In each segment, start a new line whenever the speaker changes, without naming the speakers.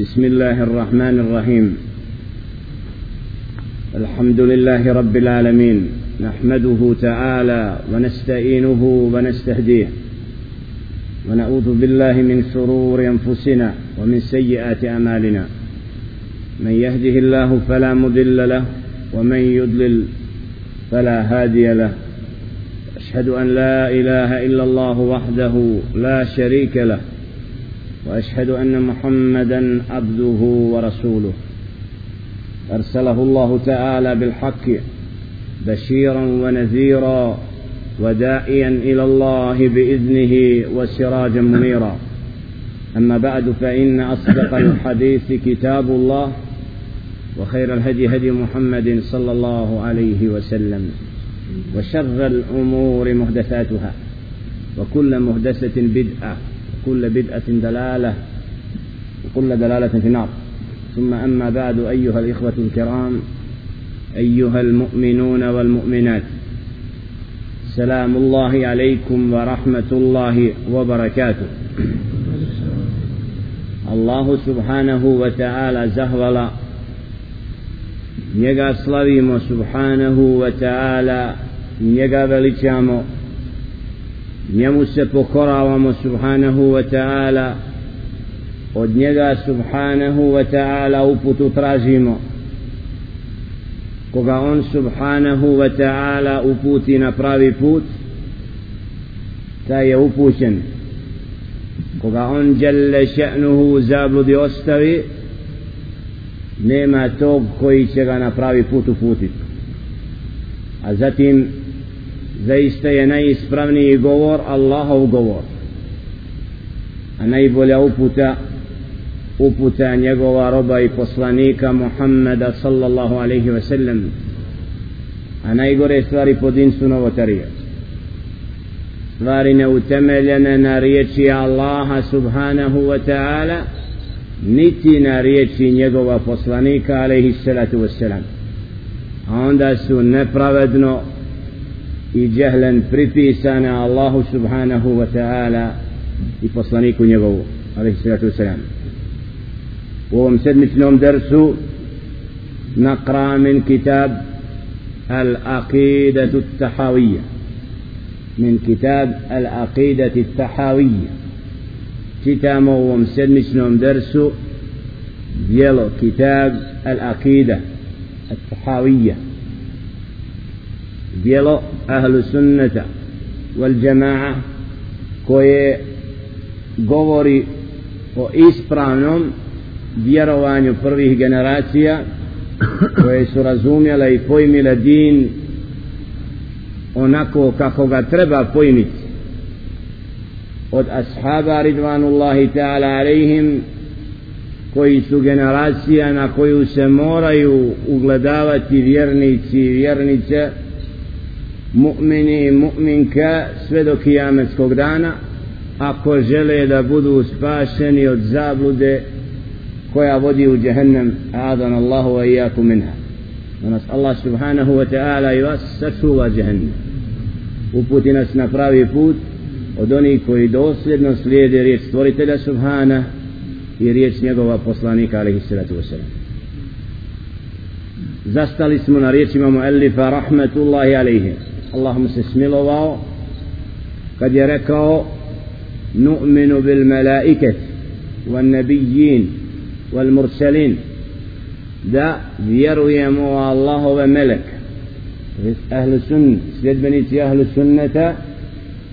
بسم الله الرحمن الرحيم. الحمد لله رب العالمين. نحمده تعالى ونستعينه ونستهديه. ونعوذ بالله من شرور أنفسنا ومن سيئات أعمالنا. من يهده الله فلا مضل له ومن يضلل فلا هادي له. أشهد أن لا إله إلا الله وحده لا شريك له. وأشهد أن محمدا عبده ورسوله. أرسله الله تعالى بالحق بشيرا ونذيرا وداعيا إلى الله بإذنه وسراجا منيرا. أما بعد فإن أصدق الحديث كتاب الله وخير الهدي هدي محمد صلى الله عليه وسلم وشر الأمور محدثاتها وكل محدثة بدعة. وكل بدعة دلالة وكل دلالة في النار. ثم أما بعد أيها الإخوة الكرام أيها المؤمنون والمؤمنات سلام الله عليكم ورحمة الله وبركاته. الله سبحانه وتعالى زهولا njega slavimo subhanahu wa ta'ala njemu se pokoravamo subhanahu wa ta'ala. Od njega subhanahu wa ta'ala uputu tražimo. Koga on subhanahu wa ta'ala uputi na pravi put taj je upućen. Koga on djelle še'nuhu zabludi ostavi nema tog koji će ga na pravi put uputiti a zatim zaista je najispravniji govor Allahov govor. A najbolja uputa uputa njegova roba i poslanika Muhammeda sallallahu alaihi ve sellem. A najgore stvari po din su novotarije. Stvari neutemeljene na riječi Allaha subhanahu wa ta'ala niti na riječi njegova poslanika alaihi salatu wassalam a onda su nepravedno i džehlen pripisane Allahu subhanahu wa ta'ala i poslaniku njegovu alaihi salatu wassalam u ovom sedmičnom dersu نقرأ من كتاب العقيدة التحاوية من كتاب العقيدة التحاوية čitamo u ovom sedmičnom dersu dijelo kitab djelo ahlu sunneta wal jama'a koje govori o ispravnom vjerovanju prvih generacija koje su razumjele i pojmile din onako kako ga treba pojmiti od ashaba ridvanullahi ta'ala alaihim koji su generacija na koju se moraju ugledavati vjernici i vjernice mu'mini i mu'minka sve do kijametskog dana ako žele da budu spašeni od zablude koja vodi u jehennem adan Allahu wa iyakum minha. Da nas Allah subhanahu wa ta'ala i vas sačuva jehennem uputi nas na pravi put od onih koji dosljedno slijede riječ stvoritelja Subhana i riječ njegova poslanika alaihi sallatu wasallam zastali smo na riječima muallifa rahmetullahi alaihi. Allah mu se smilovao kad je rekao nu'minu bil malaiket wal nabijin wal mursalin da vjerujemo u Allahove melek ahlu sunn sljedbenici ahlu sunneta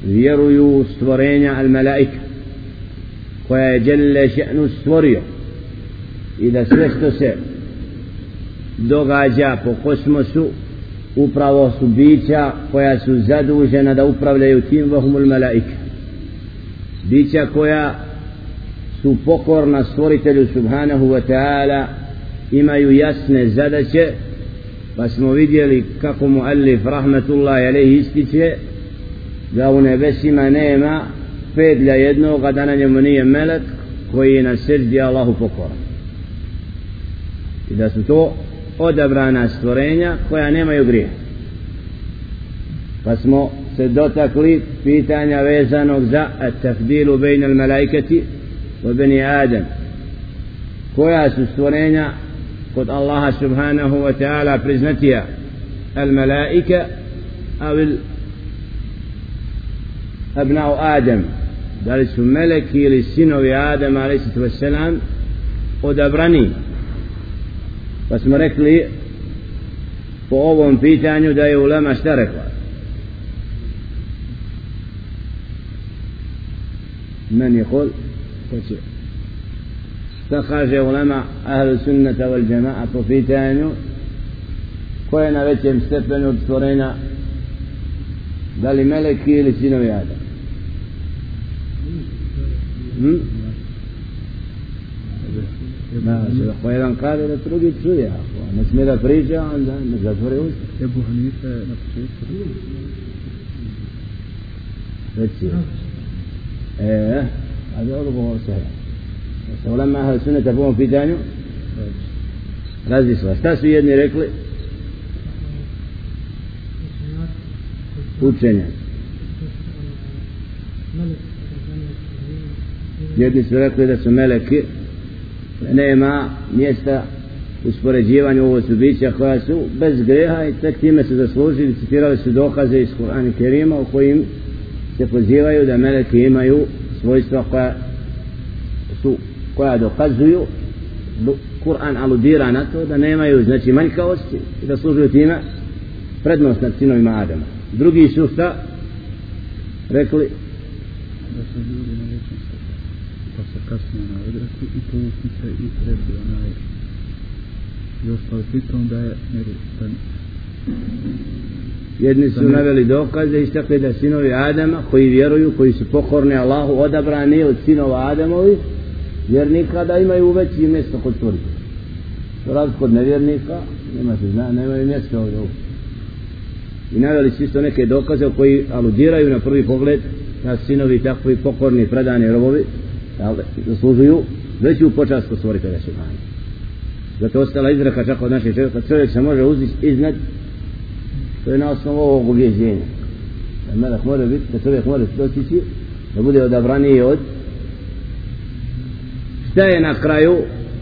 vjeruju stvorenja al malaika koja je djelle še'nu stvorio i da sve što se događa po kosmosu upravo su bića koja su zadužena da upravljaju tim vahumul malaika bića koja su pokorna stvoritelju subhanahu wa ta'ala imaju jasne zadaće pa smo vidjeli kako mu alif rahmetullahi alaihi ističe da u nebesima nema pedlja jednog a da na njemu nije melek koji je na srđi Allahu pokoran. I da su to odabrana stvorenja koja nemaju grije pa smo se dotakli pitanja vezanog za tafdilu bejn al malaikati wa bani adam koja su stvorenja kod Allaha subhanahu wa ta'ala priznatija al malaika al abnao Adem da li su meleki ili sinovi Adem a.s. odabrani pa smo rekli po ovom pitanju da je ulema šta rekla من يقول šta kaže ulema ahlu sunnata wal jama'a po pitanju ko je na većem stepenu od stvorenja da li meleki ili sinovi Adam hm? Smije da priča, onda ne zatvore usta.
Ebu Hanife na početku.
Reci. E, a da odgovor se. Se ulema ahal sunneta po ovom pitanju? Različila. Šta su jedni rekli? Učenja. Jedni su rekli da su meleki, nema mjesta uspoređivanju ovo su bića koja su bez greha i tek time su zaslužili, citirali su dokaze iz Kur'ana Kerima u kojim se pozivaju da meleki imaju svojstva koja su koja dokazuju Kur'an aludira na to da nemaju znači manjkavosti i da služuju time prednost nad sinovima Adama. Drugi su šta? Rekli
da su ljudi na pa se kasnije na odreku i povukli se i rekli onaj i ostali. Pitom da je nevjestan
jedni su naveli dokaze i istakli da sinovi Adama koji vjeruju, koji su pokorni Allahu odabrani od sinova Adamovi jer nikada imaju veći mjesto kod stvoritelja. To razliku od nevjernika nema se zna, nemaju mjesta ovdje i naveli su isto neke dokaze koji aludiraju na prvi pogled da sinovi takvi pokorni predani robovi zaslužuju veću počast kod stvoritelja Subhana. zato ostala izraka čak od naših čovjeka čovjek se može uzeti iznad to je na osnovu ovog ubjeđenja da melek mora biti da čovjek mora dostići da bude odabraniji od šta je na kraju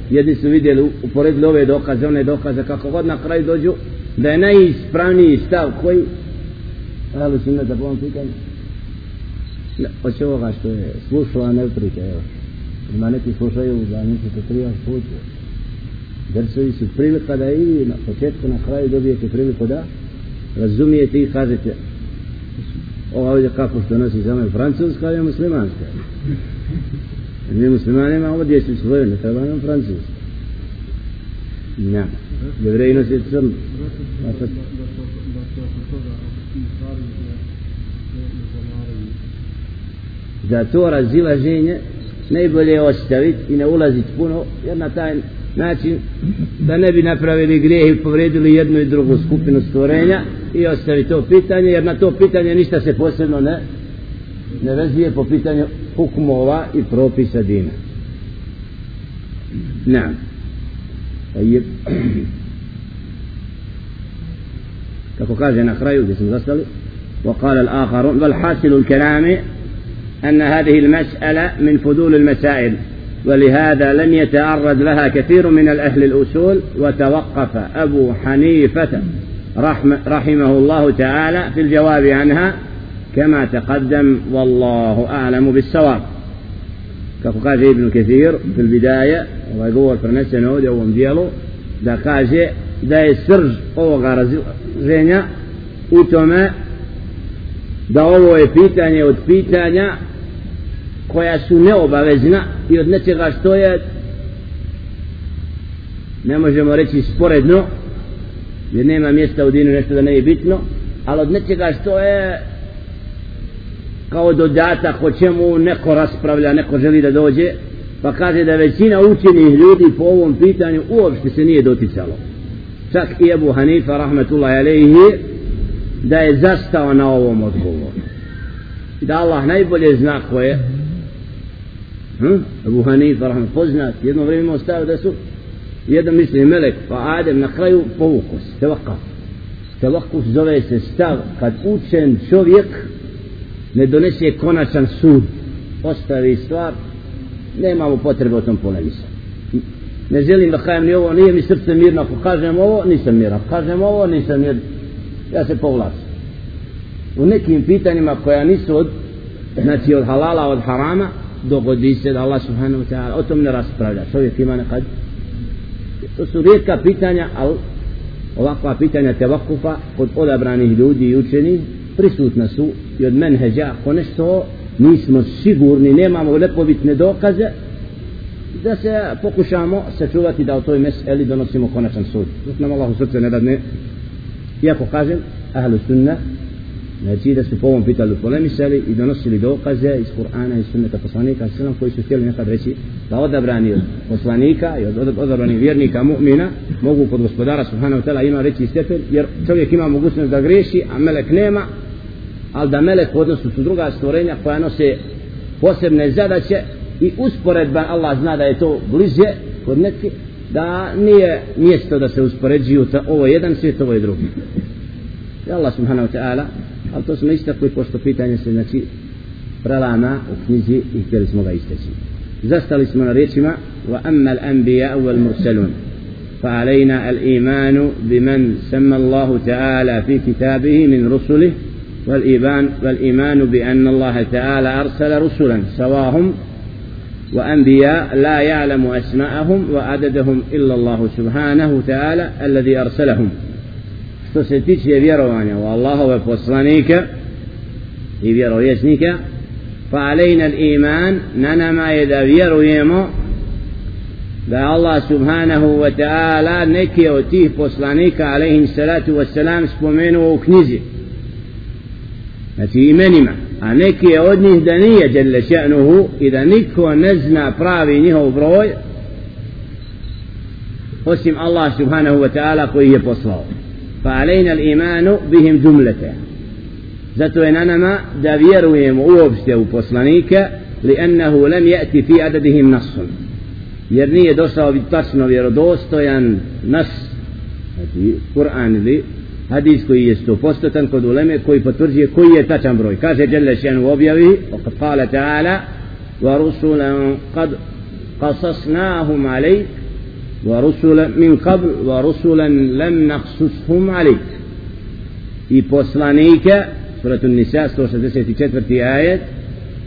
jedni su vidjeli uporedili ove dokaze one dokaze kako god na kraju dođu da je najispravniji stav koji ali su da povom pitanju hoće ovoga što je slušao a ne prike, evo. Ima neki slušaju da nisi se trija slučio Drsovi su prilika da i na početku na kraju dobijete priliku da razumijete i kažete ova ovdje kako što nosi za mene francuska ili muslimanska. Mi muslimanima ovdje su svoje ne treba nam francuska. Ne. Jevreji nosi crno. za to razilaženje najbolje je ostaviti i ne ulaziti puno jer na taj način da ne bi napravili grijeh i povredili jednu i drugu skupinu stvorenja i ostavi to pitanje jer na to pitanje ništa se posebno ne ne vezuje po pitanju hukmova i propisa dina na je kako kaže na kraju gdje smo zastali وقال الآخرون بل حاصل الكلام أن هذه المسألة من فضول المسائل ولهذا لم يتعرض لها كثير من الأهل الأصول وتوقف أبو حنيفة رحمه الله تعالى في الجواب عنها كما تقدم والله أعلم بالصواب. كفقاج ابن كثير في البداية ويقول فرنسا نودي ومديالو da je srž ovoga raziženja u tome da ovo je pitanje od pitanja koja su neobavezna i od nečega što je ne možemo reći sporedno jer nema mjesta u dinu nešto da ne je bitno ali od nečega što je kao dodatak o čemu neko raspravlja neko želi da dođe pa kaže da većina učenih ljudi po ovom pitanju uopšte se nije doticalo. Čak i Ebu Hanifa rahmetullahi alaihi da je zastao na ovom odgovoru. Da Allah najbolje zna ko je hm? Abu Hanifa rahman, poznat. Jedno vrijeme imao stav da su jedan misli melek pa Adem na kraju povuko se tevakaf tevakuf zove se stav kad učen čovjek ne donese konačan sud ostavi stvar nemamo potrebe o tom polemisati ne želim da kajem ni ovo nije mi srce mirno ako kažem ovo nisam miran. Ako kažem ovo nisam mir ja se povlačim. U nekim pitanjima koja nisu od znači od halala od harama dogodi se da Allah subhanahu wa ta'ala o tom ne raspravlja. Čovjek ima nekad to su rijetka pitanja ali ovakva pitanja tevakufa kod odabranih ljudi i učenih prisutna su i od menheđa. Ako nešto nismo sigurni nemamo lepovitne dokaze da se pokušamo sačuvati da u toj meseli donosimo konačan sud. Dok nam Allah u srce ne dadne iako kažem ahlu sunna znači da su po ovom pitalu polemisali i donosili dokaze iz Kur'ana i sunneta poslanika sallam koji su htjeli nekad reći da odabrani od poslanika i od odabrani vjernika mu'mina mogu kod gospodara subhanahu ta'ala ima reći stepen jer čovjek ima mogućnost da greši a melek nema ali da melek u odnosu su druga stvorenja koja nose posebne zadaće i usporedba Allah zna da je to bliže kod neki da nije mjesto da se uspoređuju ovo jedan svijet, ovo je drugi. I Allah subhanahu wa ta'ala ali to smo istakli pošto pitanje se znači prelama u knjizi i htjeli smo ga isteći. Zastali smo na riječima wa amma al-anbiya wal mursalun فعلينا الإيمان بمن سمى الله تعالى في كتابه من رسله والإيمان, والإيمان بأن الله تعالى أرسل رسلا سواهم وأنبياء لا يعلم أسماءهم وعددهم إلا الله سبحانه وتعالى الذي أرسلهم što se tiče vjerovanja u Allahove poslanika i vjerovjesnika fa alejna iman na nama je da vjerujemo da Allah subhanahu wa ta'ala neke od tih poslanika alejhim salatu wa salam spomenuo u knjizi znači imenima a neki od njih da nije djelle še'nuhu i da niko ne zna pravi njihov broj osim Allah subhanahu wa ta'ala koji je poslao فعلينا الإيمان بهم جملة زتو إن أنا ما دا بيرويم أوبستيو بوصلانيكا لأنه لم يأتي في عددهم نص. يرني دوسا وبتصنا ويرو دوستويا نص. هذه قرآن لي هديس كوي يستو. فستتن كود علماء كوي فترجي كوي يتاچن بروي كاسي جل شأن وبيوي. وقد قال تعالى ورسلا قد قصصناهم عليك ورسلا wa rusulan min qabl wa rusulan i poslanike suratul nisa 164. ajet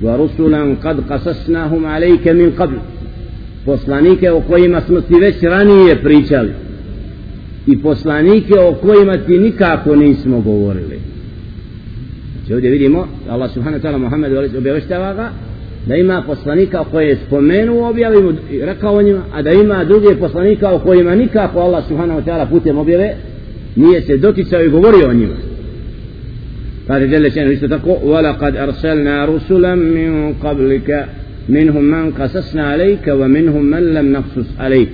wa rusulan qad qasasnahum alejke min qabl poslanike o kojima smo ti već ranije pričali i poslanike o kojima ti nikako nismo govorili znači ovdje vidimo Allah subhanahu wa ta'ala Muhammed objaveštava ga da ima poslanika koje je spomenuo objavimo i rekao o njima a da ima druge poslanika o kojima nikako Allah subhanahu ta'ala putem objave nije se doticao i govorio o njima kaže Jelle Čenu isto tako وَلَقَدْ أَرْسَلْنَا رُسُلًا مِنْ قَبْلِكَ مِنْهُمْ مَنْ قَسَسْنَا عَلَيْكَ وَمِنْهُمْ مَنْ لَمْ نَقْسُسْ عَلَيْكَ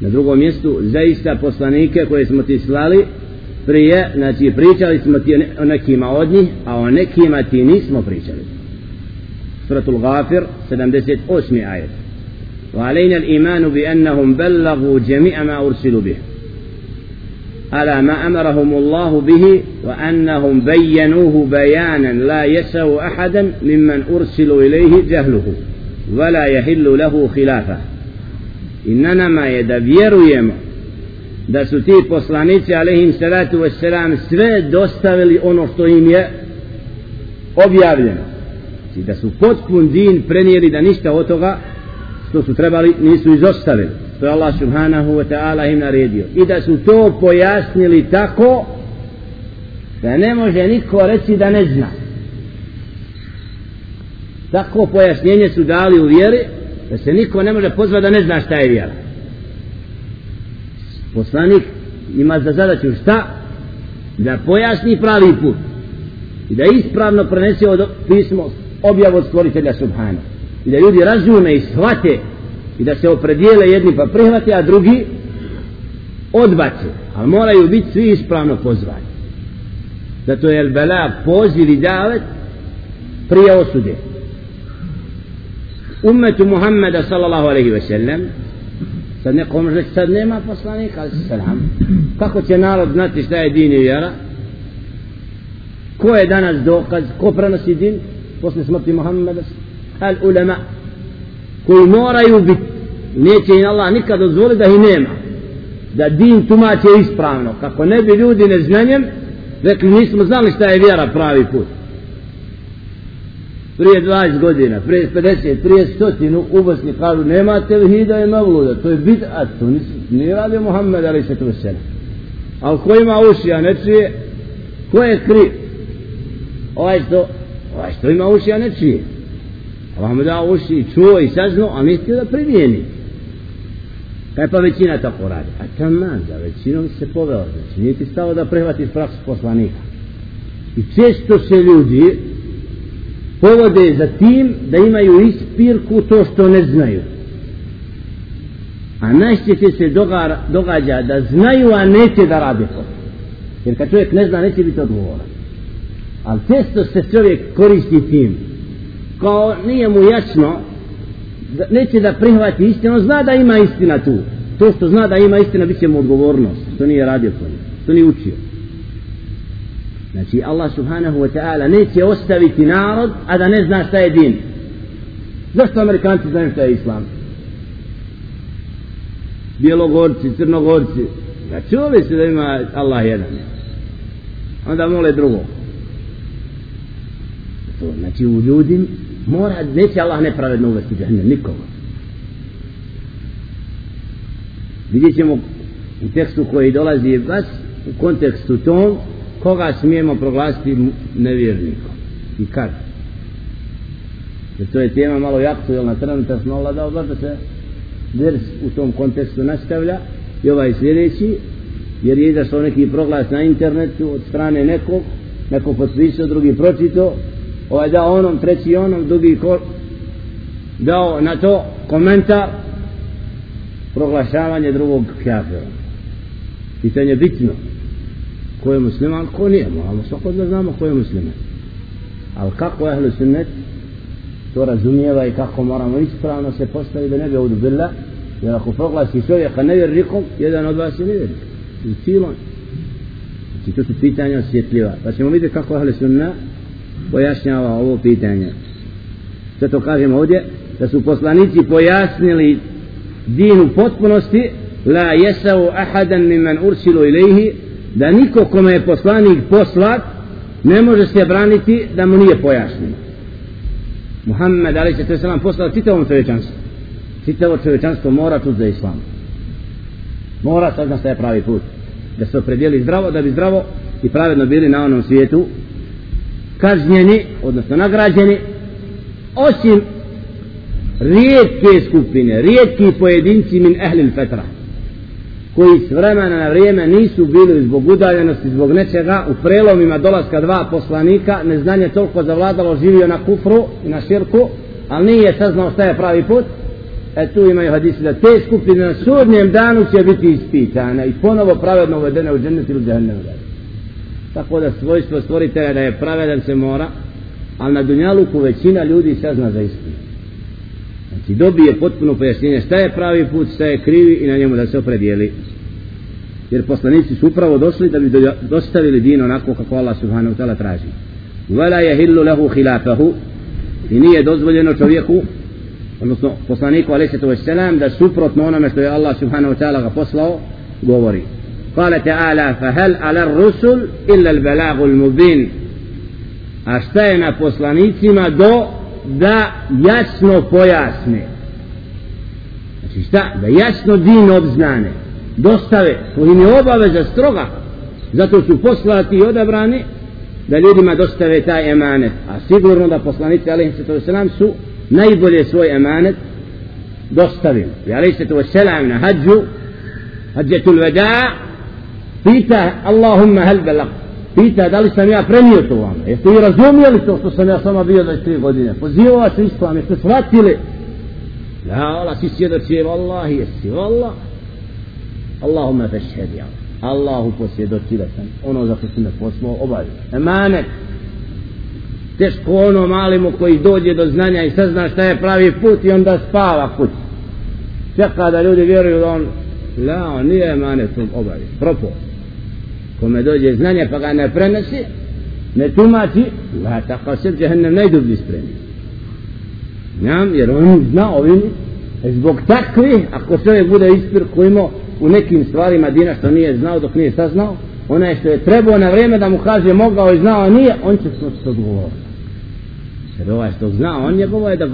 na drugom mjestu zaista poslanike koje smo ti slali prije, znači pričali smo ti o nekima od njih a o nekima ti nismo pričali Suratul Ghafir 78. ajet وعلينا الإيمان بأنهم بلغوا جميع ما أرسلوا به. على ما أمرهم الله به؟ وأنهم بينوه بيانا لا يسع أحدا ممن أرسلوا إليه جهله ولا يحل له خلافه. i na nama je da vjerujemo da su ti poslanici alaihim salatu wassalam sve dostavili objavljeno. Znači da su potpun din prenijeli da ništa od toga što su trebali nisu izostavili. To je Allah subhanahu wa ta'ala im naredio. I da su to pojasnili tako da ne može niko reći da ne zna. Tako pojašnjenje su dali u vjeri da se niko ne može pozvati da ne zna šta je vjera. Poslanik ima za zadaću šta? Da pojasni pravi put i da ispravno prenese od pismo objavu od stvoritelja Subhana. I da ljudi razume i shvate i da se opredijele jedni pa prihvate a drugi odbace. Ali moraju biti svi ispravno pozvani. Zato je bela poziv i davet prije osude. Umetu Muhammeda sallallahu alaihi ve sellem sad neko može reći sad nema poslanika ali salam kako će narod znati šta je din i vjera? Ko je danas dokaz? Ko prenosi din? Posle smrti Muhammeda al ulema koji moraju biti neće im Allah nikad dozvoliti da ih nema da din tumače ispravno kako ne bi ljudi neznanjem rekli nismo znali šta je vjera pravi put prije 20 godina, prije 50, prije stotinu u Bosni kažu nema tevhida i mavluda, to je bid'at, to nije radio Muhammed ali se to sena. Ali ko ima uši, a ne čuje, ko je kriv? Ovaj što, ovaj što ima uši, a ne čuje. Allah mu dao uši i čuo i saznao, a ne htio da primijeni. Kaj pa većina tako radi? A taman, za većinom se poveo, znači nije ti stalo da prehvati praksu poslanika. I često se ljudi povode za tim da imaju ispirku to što ne znaju. A najčešće se događa da znaju, a neće da rade to. Jer kad čovjek ne zna, neće biti odgovoran. Ali često se čovjek koristi tim. Kao nije mu jasno, da neće da prihvati istinu, zna da ima istina tu. To što zna da ima istina, bit će mu odgovornost. Što nije radio po To što nije učio. Znači Allah subhanahu wa ta'ala neće ostaviti narod, a da ne zna šta je din. Zašto Amerikanci znaju šta je Islam? Bjelogorci, Crnogorci. znači čuli se da ima Allah jedan. Onda mole drugo. To, znači u ljudi mora, neće Allah nepravedno uvesti džahnem, nikoga. Vidjet ćemo u tekstu koji dolazi vas u kontekstu tom koga smijemo proglasiti nevjernikom. I kad? Jer to je tema malo jaktualna trenutno smo Allah dao da se vers u tom kontekstu nastavlja. I ovaj sljedeći jer je izašao neki proglas na internetu od strane nekog neko potpisao, drugi pročito ovaj dao onom, treći onom drugi ko, dao na to komentar proglašavanje drugog kafira. pitanje bitno ko je musliman, ko nije moramo svako da znamo ko je musliman. Ali kako je ahlu sunnet to razumijeva i kako moramo ispravno se postaviti da ne bi ovdje jer ako proglasi čovjeka nevjernikom jedan od vas je nevjernik. I cilon znači to su pitanja osjetljiva. Pa ćemo vidjeti kako je sunna pojašnjava ovo pitanje. Sve to kažemo ovdje da su poslanici pojasnili din u potpunosti la jesau ahadan mimman ursilu ilaihi da niko kome je poslanik poslat ne može se braniti da mu nije pojašnjeno Muhammed ali se selam poslao čitavom čovječanstvu. Čitavo čovječanstvo mora tu za islam. Mora saznat šta je pravi put. Da se opredijeli zdravo da bi zdravo i pravedno bili na onom svijetu kažnjeni odnosno nagrađeni osim rijetke skupine rijetki pojedinci min ehlil fetra koji s vremena na vrijeme nisu bili zbog udaljenosti, zbog nečega, u prelomima dolaska dva poslanika, neznanje toliko zavladalo, živio na kufru i na širku, ali nije saznao šta je pravi put, e tu imaju hadisi da te skupine na sudnjem danu će biti ispitane i ponovo pravedno uvedene u džennet ili džennet Tako da svojstvo stvoritelja da je pravedan se mora, ali na Dunjaluku većina ljudi sazna za istinu. Znači dobije potpuno pojašnjenje šta je pravi put, šta je krivi i na njemu da se opredijeli. Jer poslanici su upravo došli da bi dostavili din onako kako Allah subhanahu ta'ala traži. vela je hillu lehu hilafahu i nije dozvoljeno čovjeku odnosno poslaniku alaihi sallam da suprotno onome što je Allah subhanahu ta'ala ga poslao govori. Hel ala rusul illa al balagu al mubin a šta je na poslanicima do da jasno pojasne znači šta da jasno din obznane dostave to im je obaveza stroga zato su poslati i odabrani da ljudima dostave taj emanet a sigurno da poslanici alaihim sallam su najbolje svoj emanet dostavili alaihim sallam na hađu hađetul veda pita Allahumma hal balag pita da li sam ja prenio to vam jeste vi razumijeli to što sam ja sama bio 23 godine? Pozivao vas islam jeste shvatili? La Allah si svjedoči vallahi jesi vallah Allahumma fešhedi, Allahu posvjedoči da sam ono za što si me poslao obavio. Emanet. Teško ono malimo koji dođe do znanja i sazna šta je pravi put i onda spava kući. čeka da ljudi vjeruju da on la on nije emanet obavio. Propos kome dođe znanje pa ga ne prenosi ne tumači la taqasir jahannam najdublji spremi nam jer on zna ovim zbog takvih ako čovjek bude ispirkujmo u nekim stvarima dina što nije znao dok nije saznao onaj što je trebao na vrijeme da mu kaže mogao i znao nije on će se odgovoriti. Jer ovaj što zna on njegovo je da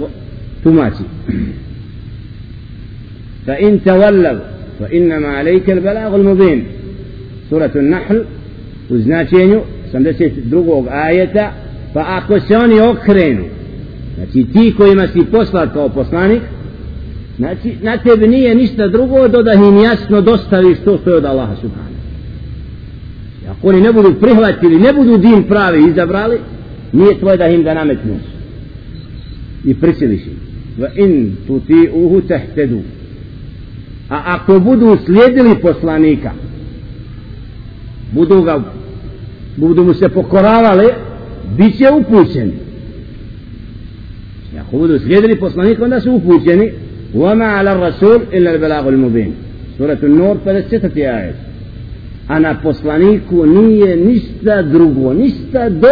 tumači. Fa in tavallav fa innama alejke al belagu mubin suratu nahl u značenju 82. ajeta pa ako se oni okrenu znači ti kojima si poslat kao poslanik znači na tebi nije ništa drugo do da im jasno dostaviš to što je od Allaha subhanahu. Ako oni ne budu prihvatili ne budu din pravi izabrali nije tvoje da im ga nametneš. I prisiliš im. Va in tuti uhu tehtedu. A ako budu slijedili poslanika budu ga budu mu se pokoravali bit će upućeni ako budu slijedili poslanika onda su upućeni وما على الرسول إلا البلاغ المبين سورة النور 54 آيات a na poslaniku nije ništa drugo, ništa do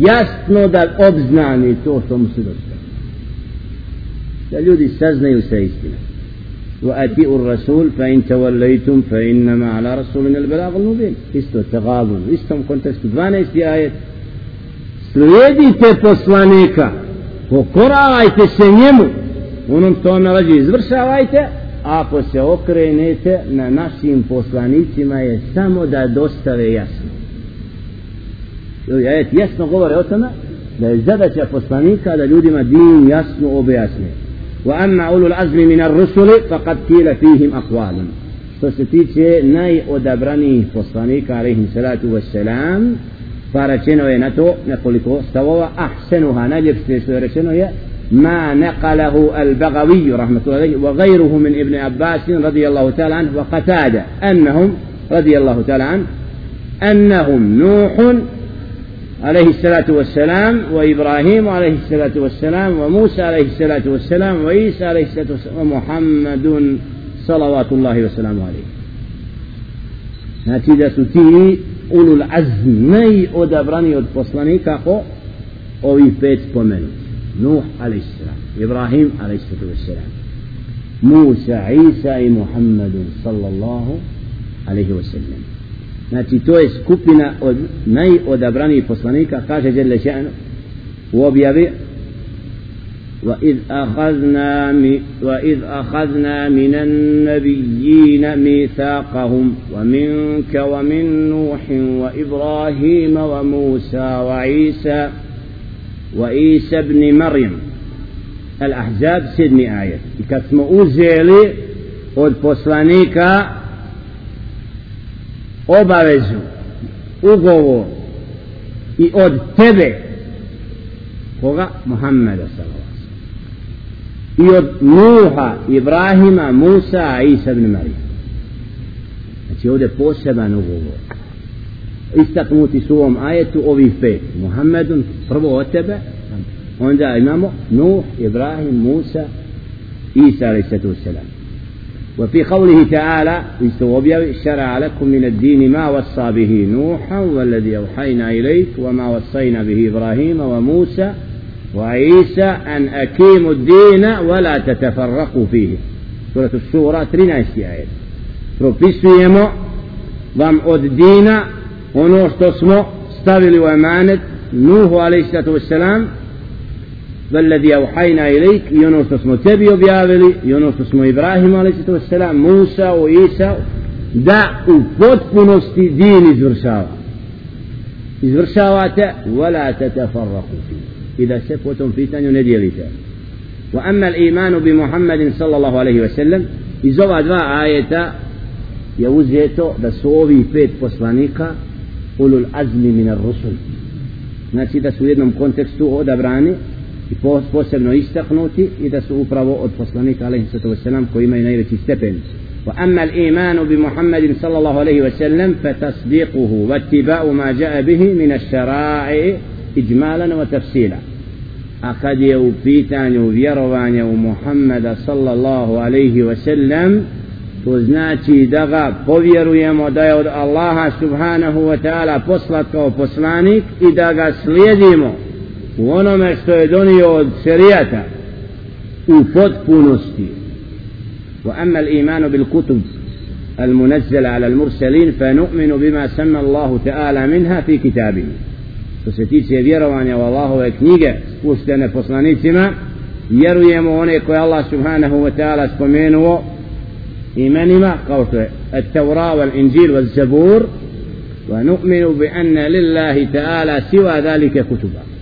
jasno da obznani to što mu se dosta. Da ljudi saznaju sa istinom. وأتيئوا الرسول فإن توليتم فإنما على رسولنا البلاغ المبين isto تغابن isto kontekstu 12. ajet slijedite poslanika pokoravajte se njemu onom što vam nalađe izvršavajte ako se okrenete na našim poslanicima je samo da dostave jasno ajet jasno govore o tome da je zadaća poslanika da ljudima din jasno objasne وأما أولو العزم من الرسل فقد قيل فيهم أقوالا فستيتشي ناي أدبرني فصانيك عليهم الصلاة والسلام. فارشنو ينتو نقول لكو سوا أحسنها نجب سيسو ما نقله البغوي رحمة الله عليه وغيره من ابن عباس رضي الله تعالى عنه وقتادة أنهم رضي الله تعالى عنه أنهم نوح عليه الصلاة والسلام وإبراهيم عليه الصلاة والسلام وموسى عليه الصلاة والسلام وعيسى عليه الصلاة والسلام ومحمد صلوات الله وسلامه عليه. نتيجة تي azm najodabrani od poslanika ko? Ovi pet spomenuti نوح عليه السلام إبراهيم عليه الصلاة والسلام موسى عيسى محمد صلى الله عليه وسلم Znači to je skupina od najodabranijih poslanika kaže Đele Še'nu u objavi وإذ أخذنا وإذ أخذنا من النبيين ميثاقهم ومنك ومن نوح وإبراهيم وموسى وعيسى وعيسى ابن مريم الأحزاب سدني آية smo uzeli od poslanika obavezu ugovor i od tebe koga? Muhammeda sallallahu i od Nuha, Ibrahima, Musa, Isa ibn Marija znači ovdje poseban ugovor. Istaknuti su u ovom ajetu ovih pet. Muhammedun prvo od tebe onda imamo Nuh, Ibrahim, Musa Isa alaih sallatu وفي قوله تعالى شرع لكم من الدين ما وصى به نوحا والذي أوحينا إليك وما وصينا به إبراهيم وموسى وعيسى أن أقيموا الدين ولا تتفرقوا فيه. سورة الشورى 13 آية. Propisujemo vam od dina ono što smo stavili u emanet. Nuhu alaihi sallatu ما الذي أوحينا إليك يونس اسمه تبي وبيابلي يونس اسمه إبراهيم عليه الصلاة والسلام موسى وإيسى دع وفوت دين إزرشاوة إزرشاوة ولا تتفرقوا فيه. إذا سفوة في تاني نديلتا وأما الإيمان بمحمد صلى الله عليه وسلم إذا أدعى آية يوزيتو بسوبي فيت فسلانيكا قولوا الأزم من الرسل. ناسي تسويرنا مكونتكستو هذا دبراني i posebno istaknuti i da su upravo od poslanika alejhi salatu vesselam koji imaju najveći stepen واما الايمان بمحمد صلى الله عليه وسلم فتصديقه واتباع ما جاء به من الشرائع اجمالا وتفصيلا اكد يو بيتانيو vjerovanje محمد صلى الله عليه وسلم to znači da ga povjerujemo da je od Allaha subhanahu wa ta'ala poslat kao poslanik i da ga slijedimo u onome što je donio od šerijata u potpunosti وأما الإيمان بالكتب المنزل على المرسلين فنؤمن بما سمى الله تعالى منها في كتابه što se tiče vjerovanja u Allahove knjige spuštene poslanicima vjerujemo one koje Allah subhanahu wa ta'ala spomenuo imenima kao što je التوراة والإنجيل والزبور ونؤمن بأن لله تعالى سوى ذلك كتبا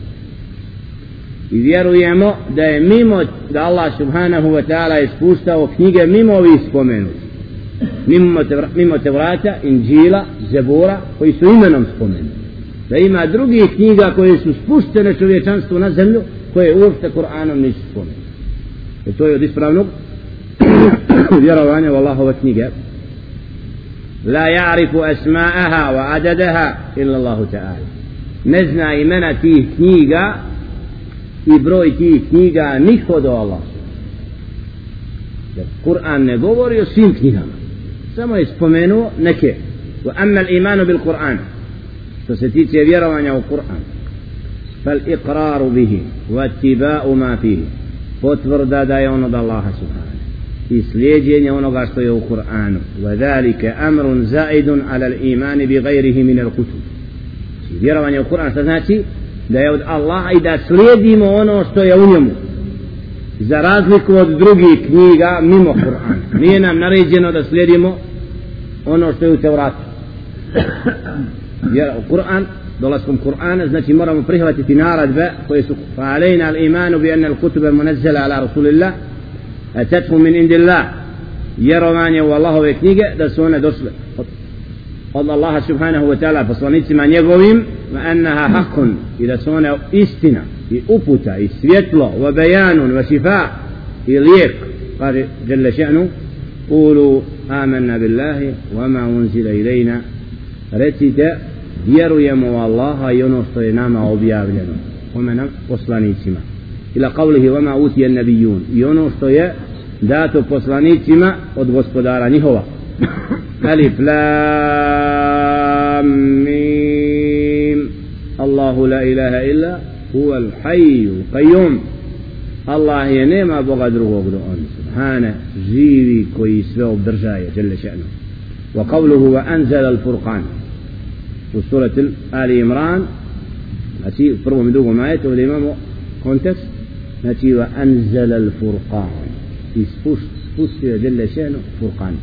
i vjerujemo da je mimo da Allah subhanahu wa ta'ala ispuštao knjige mimo ovih spomenuti. Mimo, te, mimo Tevrata, Inđila, Zebora koji su imenom spomenuti. Da ima drugih knjiga koje su spuštene čovječanstvu na zemlju koje uopšte Kur'anom nisu spomenuti. E to je od ispravnog vjerovanja u Allahove knjige. La ja'rifu asma'aha wa adadaha illa Allahu ta'ala. Ne zna imena tih knjiga i broj tih knjiga niko do Allah jer Kur'an ne govori o svim knjigama samo je spomenuo neke wa amma al-imanu bil Kur'an što se tiče vjerovanja u Kur'an fal iqraru bihi wa tiba'u ma fihi potvrda da je ono od Allaha subhanahu i slijedjenje onoga što je u Kur'anu wa dhalika amrun zaidun ala al-iman bi ghayrihi min al-kutub vjerovanje u Kur'an što znači da je od Allaha i da slijedimo ono što je u njemu. Za razliku od drugih knjiga mimo Kur'ana. Nije nam naređeno da slijedimo ono što je u Tevratu. Jer u Kur'an dolaskom Kur'ana znači moramo prihvatiti naradbe koje su fa'alejna al-imanu bi anna al-kutube munazzala ala Rasulillah atathu min indillah. Vjerovanje u Allahove knjige da su one došle od Allaha subhanahu wa ta'ala poslanicima njegovim wa annaha haqqun i da su one istina i uputa i svjetlo wa bayanun wa shifa i lijek kaže jalla še'nu قولوا آمنا بالله وما أنزل إلينا recite vjerujemo u Allaha i ono što je nama objavljeno kome nam poslanicima ila qavlihi vama utije nabijun i ono što je dato poslanicima od gospodara njihova ألف لام ميم. الله لا إله إلا هو الحي القيوم. الله ينام أبو غدر وغدر سبحانه زيري كويس لو برجاية جل شأنه. وقوله وأنزل الفرقان. في سورة آل عمران. أتي فرغم من دوغم آياته الإمام كونتس نتي وأنزل الفرقان. في سبوس سبوست جل شأنه فرقان.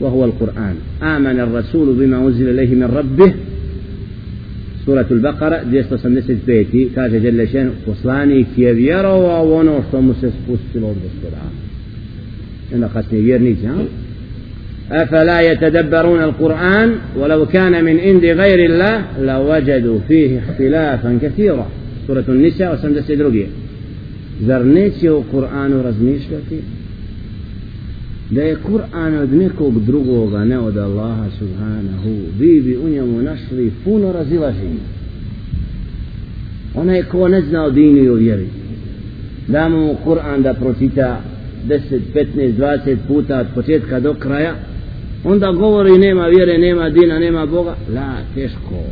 وهو القرآن. آمن الرسول بما أنزل إليه من ربه. سورة البقرة ديستا سمسك بيتي. كاتا جل شأن وصلاني كيف يرى وأنا وصمسس فسلور بالسرعة أنا قصني يرني جان. أفلا يتدبرون القرآن؟ ولو كان من عند غير الله لوجدوا فيه اختلافا كثيرا. سورة النساء وسندس إدروجية زرنيتي وقرآن رزميش لكي da je Kur'an od nekog drugoga ne od Allaha subhanahu vi bi u njemu našli puno razilaženja. Onaj ko ne zna o dini i o vjeri da mu Kur'an da pročita 10, 15, 20 puta od početka do kraja onda govori nema vjere, nema dina, nema Boga la, teško.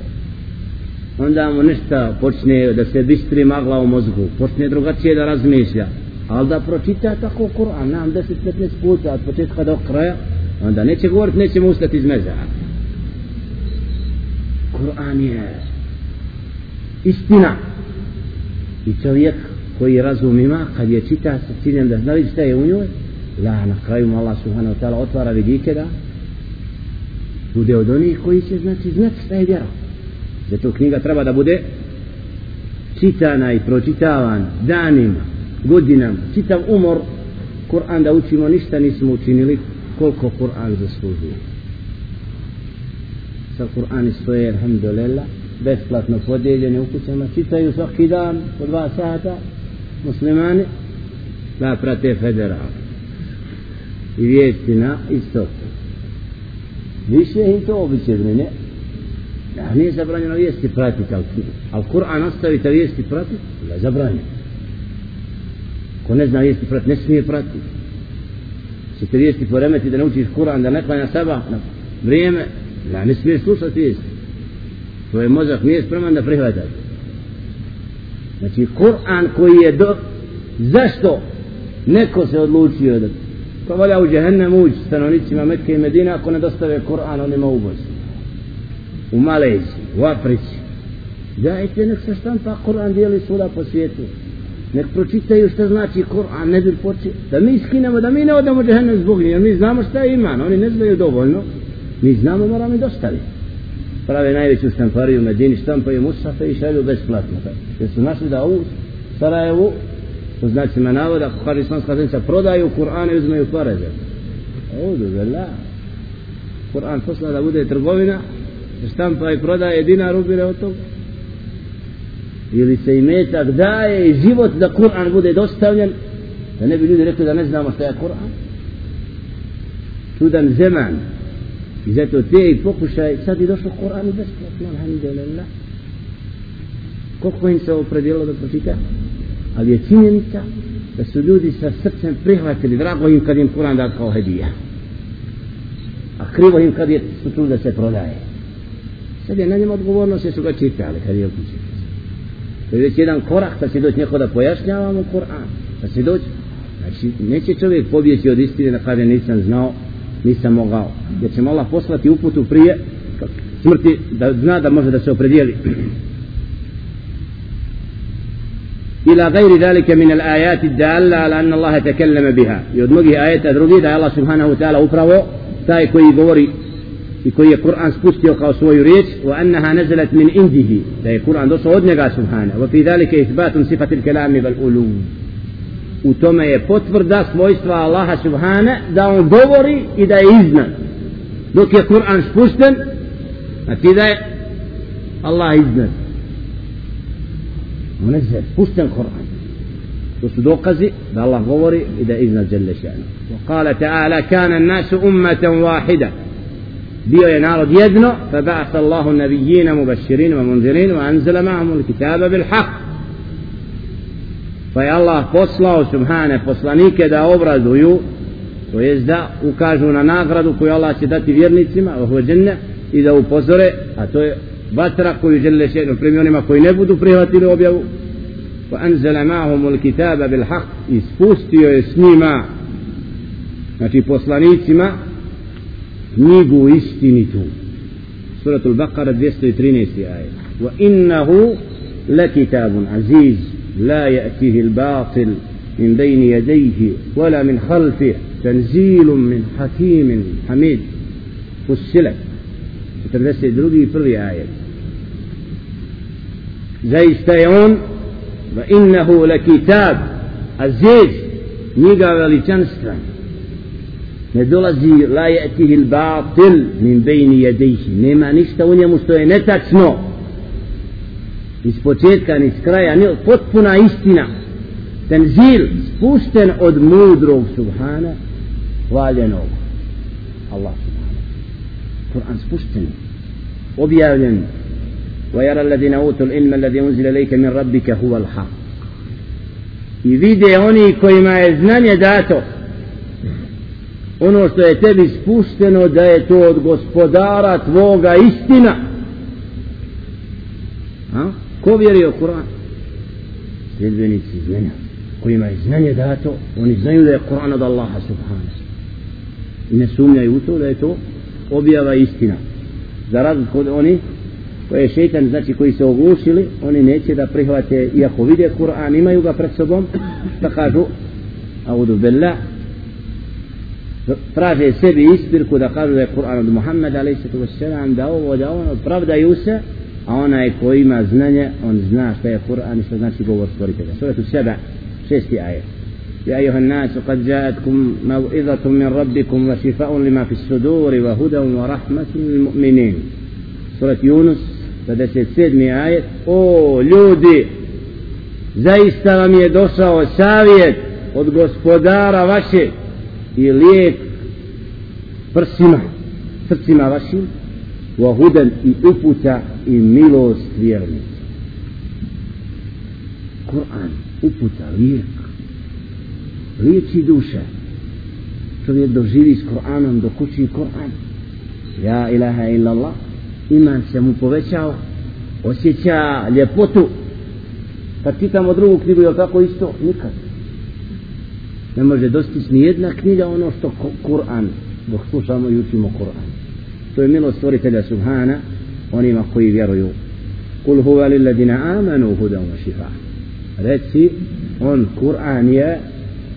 Onda mu ništa počne da se bistri magla u mozgu počne drugačije da razmišlja ali da pročita tako Kur'an nam 10-15 puta od početka do kraja onda neće govoriti nećemo ustati iz meza. Kur'an je istina. I čovjek koji razum ima kad je čita sa ciljem da znali šta je u njoj la na kraju mu Allah subhanahu wa ta'ala otvara vidike da bude od onih koji će znači znati šta je vjera. Zato knjiga treba da bude čitana i pročitavan danima godinama, čitav umor Kur'an da učimo ništa nismo učinili koliko Kur'an zaslužuje. Sa Kur'ani stoje alhamdulillah besplatno podijeljene u kućama čitaju svaki dan po dva sata muslimani da prate federal. I vijesti na istoku. Više im to običe brine. da nije zabranjeno vijesti pratiti ali Kur'an ostavite vijesti pratiti da je zabranjeno ko ne zna vijesti prati, ne smije prati. Se te vijesti poremeti da naučiš Kur'an da ne klanja saba na vrijeme? Da ne smije slušati vijesti. Tvoj mozak nije spreman da prihvata. Znači Kur'an koji je do zašto neko se odlučio da Pa volja u džehennem ući stanovnicima Mekke i Medine ako ne dostave Kur'an onima u Bosni u Maleziji, u Africi. Dajte nek se štampa Kur'an dijeli svuda po svijetu nek pročitaju što znači Kur'an ne bi poči da mi skinemo da mi ne odamo u džehennem zbog njih mi znamo šta je iman oni ne znaju dovoljno. Mi znamo moramo i dostaviti. Prave najveću štampariju u Medini štampaju Musafe i šalju besplatno jer su našli da u Sarajevu po znacima navoda ako kaže islamska prodaju Kur'an i uzmeju pare za Audu vela Kur'an posla da bude trgovina štampa i prodaje dinar ubire od toga ili se i metak daje i život da Kur'an bude dostavljen da ne bi ljudi rekli da ne znamo šta je Kur'an. Čudan zeman. I zato te i pokušaj sad je došlo Kur'an i besplatno alhamdulillah. Koliko im se opredijelo da pročita? Ali je činjenica da su ljudi sa srcem prihvatili drago im kad im Kur'an da kao hedija. A krivo im kad je su tu da se prodaje. Sad je na njima odgovornost se su ga čitali kad je okući to je već jedan korak da se doći neko da pojašnjavamo Kur'an da se doći znači neće čovjek pobjeći od istine na kada nisam znao nisam mogao jer će Allah poslati uputu prije smrti da zna da može da se opredijeli إلى غير ذلك من الآيات الدالة على أن الله تكلم بها يدمجه آيات drugi da الله سبحانه وتعالى upravo taj koji govori i koji je Kur'an spustio kao svoju riječ wa annaha nazalat min indihi da je Kur'an došao od njega subhana wa fi dhalika ithbatun sifatil kalami wal ulum u tome je potvrda svojstva Allaha subhana da on govori i da je iznad dok je Kur'an spušten znači da je Allah iznad منزل spušten Kur'an to su dokazi da Allah govori i da je iznad žele še'nu وقال تعالى كان الناس أمة واحدة bio je narod jedno fa ba'ath Allahu nabiyyin mubashirin wa munzirin wa anzala ma'ahum al-kitaba bil haqq fa pa Allah poslao subhane poslanike da obrazuju to jest da ukažu na nagradu koju Allah će dati vjernicima wa i da upozore a to je vatra koju žele še jednom primi onima koji ne budu prihvatili objavu. Fa anzala ma'ahum al-kitaba bil haqq ispustio je s njima znači poslanicima knjigu istinitu suratul Baqara 213. ajet wa innahu لكتاب عزيز لا يأتيه الباطل من بين يديه ولا من خلفه تنزيل من حكيم حميد فسلت 42. i prvi ajet zaista je on va innahu la kitab aziz njega veličanstven ne dolazi la yatihi al batil min bejni jedejhi nema ništa u njemu što je netačno iz početka ni s kraja ni potpuna istina tenzil spušten od mudrog subhana hvaljenog Allah subhana Kur'an spušten objavljen ويرى الذين أوتوا العلم الذي أنزل إليك من ربك هو الحق i vide oni kojima je znanje dato ono što je tebi spušteno da je to od gospodara tvoga istina. A? ko vjeri u Kur'an? Sljedbenici znanja kojima je znanje dato oni znaju da je Kur'an od Allaha subhanahu. I ne sumnjaju u to da je to objava istina. Za razliku od oni koje je šeitan znači koji se oglušili oni neće da prihvate iako vide Kur'an imaju ga pred sobom da kažu audu billah traže sebi ispirku da kažu da je Kur'an od Muhammeda a.s. da ovo da ono pravdaju se a onaj koji ima znanje on zna šta je Kur'an i šta znači govor stvoritelja suratu seba šesti ajet يا أيها الناس قد جاءتكم موعظة من ربكم وشفاء لما في الصدور وهدى ورحمة للمؤمنين سورة يونس 57. ajet o ljudi zaista vam je došao savjet od gospodara vaše i lijek prsima, srcima vašim, wa huden i uputa i milost vjernicu. Kur'an, uputa, lijek, liječi duše. Čovjek doživi s Kur'anom, dok uči Kur'an. Ja ilaha illallah, iman se mu povećao, osjeća ljepotu. Kad čitamo drugu knjigu, je tako isto? Nikad. Ne može dostići ni jedna knjiga ono što Kur'an slušamo i učimo Kur'an to je milost stvoritelja Subhana onima koji vjeruju kul huva lilladina amanu hudan wa šifa reci on Kur'an je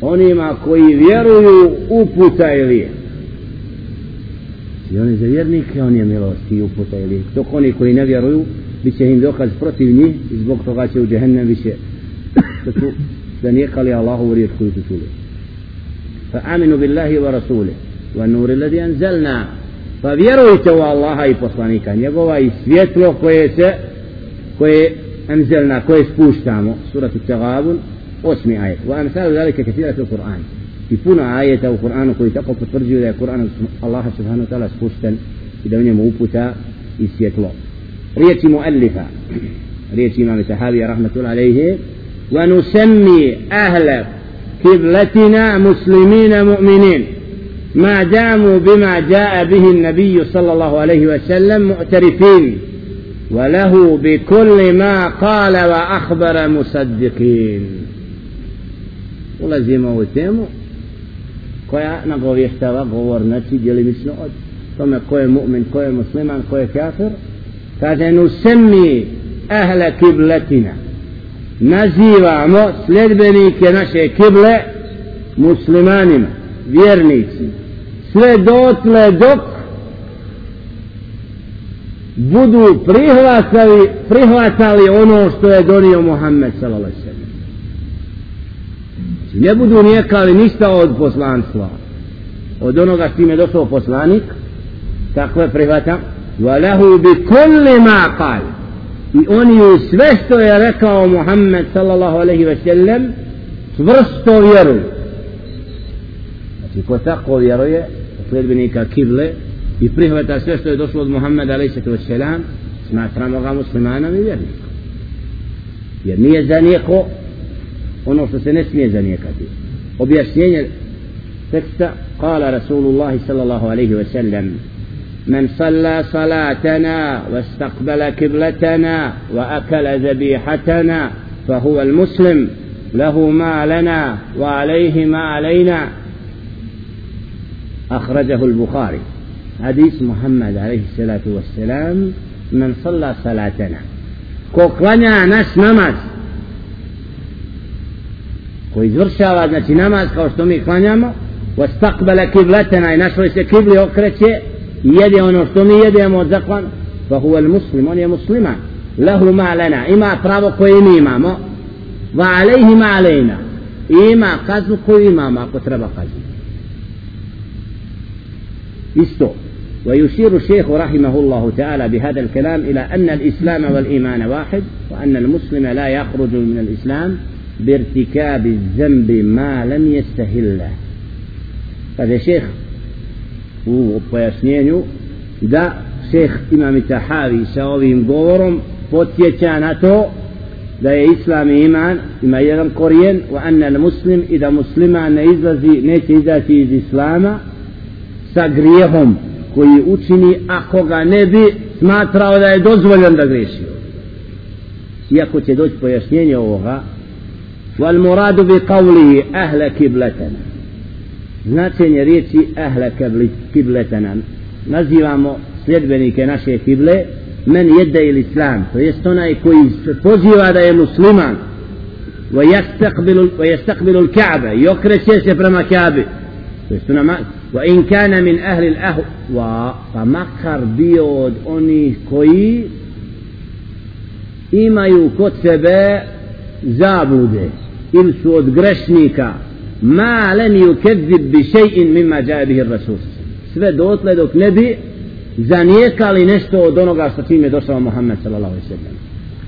onima koji vjeruju uputa ili je i oni za vjernike on je milost i uputa ili dok oni koji ne vjeruju bit će im dokaz protiv njih i zbog toga će u džehennem više da su zanijekali Allahu u riječ koju su čuli fa aminu billahi والنور الذي أنزلنا. فبيرويته الله أي بصانيكا يقوى أي سيتلو كويس كوي أنزلنا كويس بوشتامو سورة التغابل واسمي آية. وأمثال ذلك كثيرة في القرآن. يكون آية أو قرآن كوي تقف ترجع إلى القرآن الله سبحانه وتعالى سبوشتا إذا من يموبتا يسيتلو. ريتي مؤلفة. ريتي إمام الصحابي رحمة الله عليه. ونسمي أهل قبلتنا مسلمين مؤمنين. ما داموا بما جاء به النبي صلى الله عليه وسلم معترفين وله بكل ما قال وأخبر مصدقين. ولزيما وتيمو كويا نقول يحتوى قور نتي جلي مسنود ثم كويا مؤمن كويا مسلم كويا كافر. كذا نسمي أهل كبلتنا. نزيوا مؤس لدبني كنشي كبلة مسلمانين vjernici sve dotle dok budu prihvatali, prihvatali ono što je donio Muhammed sallallahu sallam ne budu nijekali ništa od poslanstva od onoga s tim je došao poslanik tako je prihvatam وَلَهُ بِكُلِّ مَا قَالِ i oni u sve što je rekao Muhammed sallallahu alaihi ve sellem čvrsto vjeruju Znači ko tako vjeruje sledbenika kible i prihvata sve što je došlo od Muhammeda sellem smatramo ga muslimanom i vjernikom jer nije zanijeko ono što se ne smije zanijekati objašnjenje teksta kala Rasulullah sallallahu alaihi ve sellem من صلى صلاتنا واستقبل كبلتنا وأكل ذبيحتنا فهو المسلم له ما لنا وعليه ما علينا أخرجه البخاري. حديث محمد عليه الصلاة والسلام من صلى صلاتنا. كوكوانا ناس نماز. كوي زور نماز كوشتو ميكوانا واستقبل كبلتنا ناشو يسي كبلي وكرتي يدي ونشتو مي يدي موزقوان فهو المسلم وني مسلمة. له ما لنا إما أفرابو كوي ميما وعليه ما علينا إما قزو كوي ما قتربا قزو يستو. ويشير الشيخ رحمه الله تعالى بهذا الكلام إلى أن الإسلام والإيمان واحد وأن المسلم لا يخرج من الإسلام بارتكاب الذنب ما لم يستهله. هذا شيخ وبيسنينيو دا شيخ إمام التحاوي سأوهم قورم فتيتانتو دا إسلام إيمان إما يغن قرين وأن المسلم إذا مسلم أن إذا زي نيتي إذا إسلاما sa grijehom koji učini ako ga ne bi smatrao da je dozvoljen da greši iako će doći pojašnjenje ovoga wal muradu bi qawlihi ahla kiblatana značenje riječi ahle kibletana nazivamo sljedbenike naše kible men jedde ili islam to jest onaj koji se poziva da je musliman ويستقبل الكعبة يكرش se prema Kabe to jest nama وإن كان من أهل الأهواء فمكر bio od onih koji imaju kod sebe zablude ili su od grešnika ma len yukezzib bi še'in mimma jae bihi rasul sve dotle dok ne bi zanijekali nešto od onoga sa čim je došao Muhammed sallallahu alaihi sallam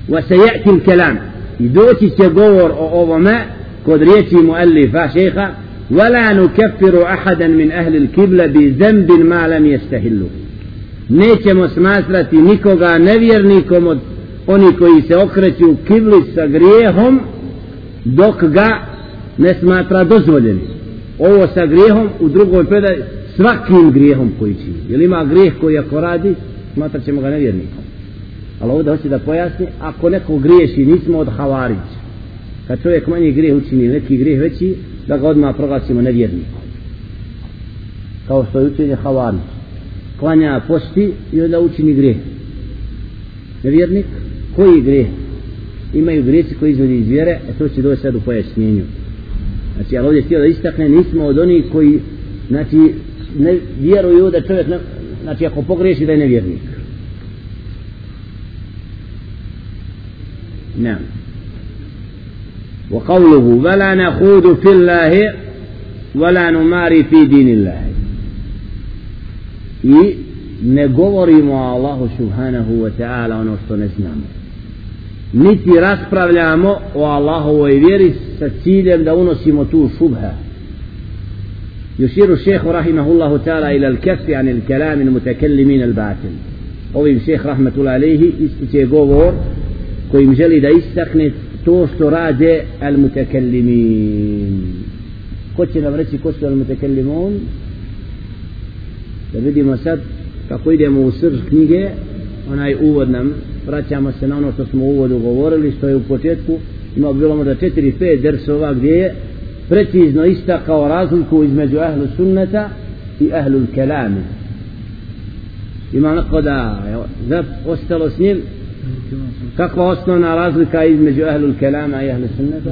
wa se je'ti kelam i doći će govor o ovome kod riječi muallifa šeha ولا نكفر أحدا من أهل الكبلة بذنب ما لم يستهله nećemo smatrati nikoga nevjernikom od oni koji se okreću u kibli sa grijehom dok ga ne smatra dozvoljenim ovo sa grijehom u drugoj predaj svakim grijehom koji čini jer ima grijeh koji ako radi smatrat ćemo ga nevjernikom ali ovdje hoće da pojasni ako neko griješi nismo od havarić kad čovjek manji grijeh učini neki grijeh veći da ga odmah proglasimo nevjernikom. Kao što je učenje Havani. Klanja posti i onda učini grije. Nevjernik, koji grije? Imaju grijeci koji izvodi iz vjere, a to će doći sad u pojašnjenju. Znači, ali ovdje htio da istakne, nismo od onih koji, znači, ne vjeruju da čovjek, ne, znači, ako pogreši da je nevjernik. Ne. وقوله ولا نخوض في الله ولا نماري في دين الله i ne govorimo o Allahu subhanahu wa ta'ala ono što ne znamo niti raspravljamo o Allahovoj vjeri sa ciljem da unosimo tu šubha يشير الشيخ رحمه الله تعالى إلى الكف عن الكلام المتكلمين الباطل ovim šeh rahmetullah alaihi ističe govor kojim želi da istakne to što rade al mutakallimin ko će nam reći ko su al mutakallimun da vidimo sad kako idemo u srž knjige onaj uvod nam vraćamo se na ono što smo u uvodu govorili što je u početku. Ima bilo možda 4-5 dersova gdje je precizno istakao razliku između ahlu sunneta i ahlu kelami. Ima neko da je ostalo s njim kakva osnovna razlika između ahlu kelama i ahlu sunneta?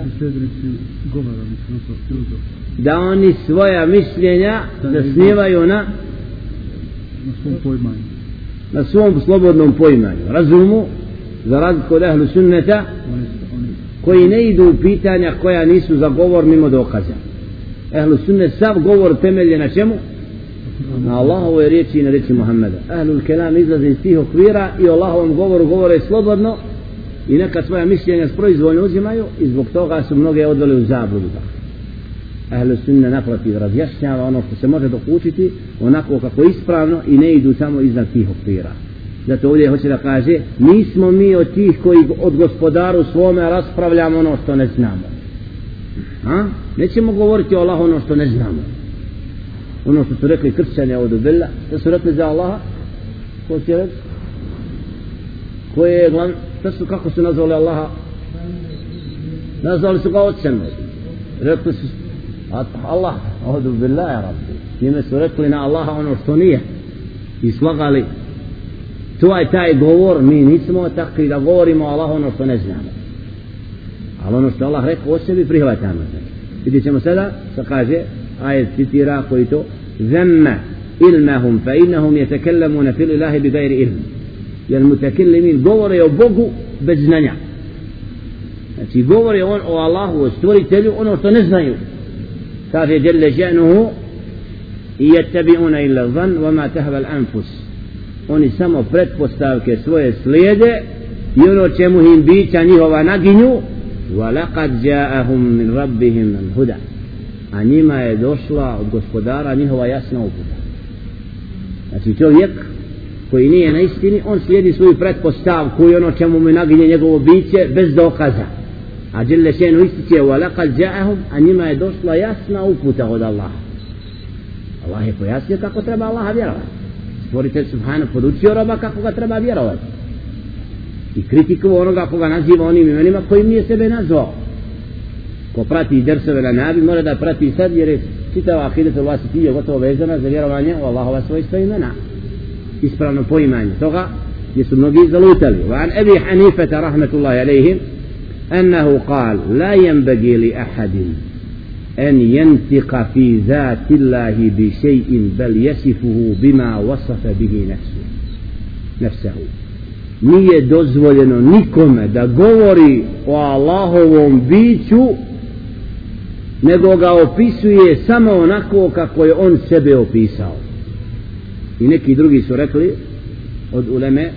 Da oni svoja mišljenja zasnivaju na
na svom pojmanju
na svom slobodnom pojmanju razumu za razliku od ahlu sunneta koji ne idu u pitanja koja nisu za govor mimo dokaza. Ahlu sunnet sav govor temelje na čemu na Allahove riječi i na riječi Muhammeda. Ahlu kelam izlaze iz tih okvira i Allahovom govoru govore slobodno i neka svoja mišljenja proizvoljno uzimaju i zbog toga su mnoge odveli u zabludu. Ahlu sunne naprotiv razjašnjava ono što se može dokučiti onako kako ispravno i ne idu samo iznad tih okvira. Zato ovdje hoće da kaže nismo mi od tih koji od gospodaru svome raspravljamo ono što ne znamo. A? nećemo govoriti o Allah ono što ne znamo. Ono što su rekli kršćani od Ubilla što su rekli za Allaha ko će reći koje je glavno što su kako su nazvali Allaha nazvali su ga ocem rekli su Allah od Ubilla je rabbi njime su rekli na Allaha ono što nije i slagali to je taj govor mi nismo takvi da govorimo Allah ono što ne znamo ali ono što Allah rekao o sebi prihvatamo vidjet ćemo sada što kaže ajet citira koji to ذم علمهم فإنهم يتكلمون في الإله بغير علم. يا المتكلمين قور يا بوغو بزنانيا يعني قور يا الله وستوري تلو أنو تنزنيو كافي جل شأنه يتبعون إلا الظن وما تهب الأنفس. oni samo pretpostavke svoje slijede i ono čemu im bića njihova naginju wa laqad ja'ahum min rabbihim al-huda a njima je došla od gospodara njihova jasna uputa znači čovjek koji nije na istini on slijedi svoju pretpostavku i ono čemu mu naginje njegovo biće bez dokaza a Đele Šenu ističe وَلَقَدْ جَاءَهُمْ a njima je došla jasna uputa od Allaha Allah je pojasnio kako treba Allaha vjerovati stvoritelj Subhana podučio roba kako ga treba vjerovati i kritiku onoga koga naziva onim imenima kojim nije sebe nazvao Ko prati dersove na nabi mora da prati sad jer je čitava ahidetu vasitija gotovo vezana za vjerovanje u Allahova svojstva imena ispravno poimanje toga gdje su mnogi zalutali van Ebi Hanifeta rahmetullahi alaihim أنه قال لا ينبغي لأحد أن ينطق في ذات الله بشيء بل يصفه بما وصف به نفسه نفسه nije dozvoljeno nikome da govori o Allahovom biću nego ga opisuje samo onako kako je on sebe opisao. I neki drugi su rekli od uleme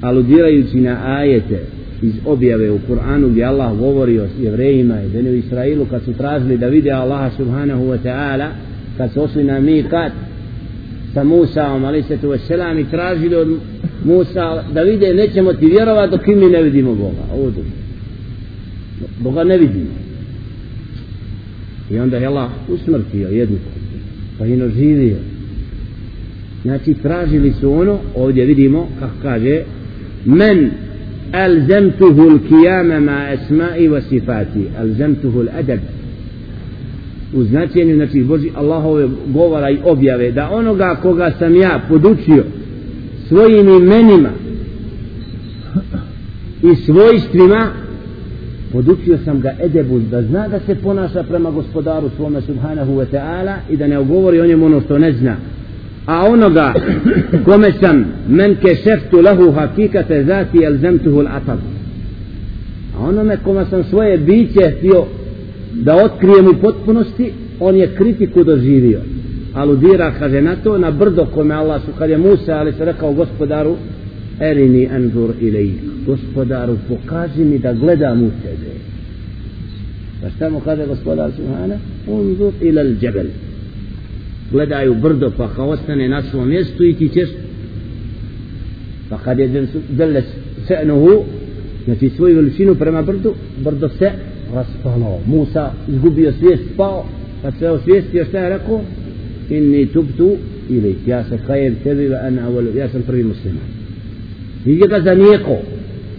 aludirajući na ajete iz objave u Kur'anu gdje Allah govori o jevrejima i Benu Israilu kad su tražili da vide Allaha subhanahu wa ta'ala kad su osli na mikat sa Musaom ali se tu i tražili od Musa da vide nećemo ti vjerovati dok mi ne vidimo Boga. Ovo Boga ne vidimo. i onda je Allah usmrtio jednu pa je živio znači tražili su ono ovdje vidimo kako kaže men ألزمته القيام مع أسمائي وصفاتي ألزمته الأدب u značenju znači Boži Allahove govora i objave da onoga koga sam ja podučio svojim imenima i svojstvima podučio sam ga edebu da zna da se ponaša prema gospodaru svome subhanahu wa ta'ala i da ne ogovori o njemu ono što ne zna. A onoga kome sam men ke šeftu lahu hakikate zati elzemtuhu l'atab a onome kome sam svoje biće htio da otkrijem u potpunosti on je kritiku doživio. Aludira kaže na to na brdo kome Allah su kad je Musa ali se rekao gospodaru أرني أنظر إليك غصبدار فقازمي دا غلدا موتده فاستمع قال غصبدار سبحانه انظر إلى الجبل غلدا يبرد فخوستني ناس وميستو يتيشس فقد يدن دلس سأنه نتي سوي ولشينو برما بردو بردو سأ غصبانو موسى يقوب يسويس باو فتسويس يسويس إني تبت إليك يا خير كذب أنا أول يا سنفري مسلمان Nije ga zanijeko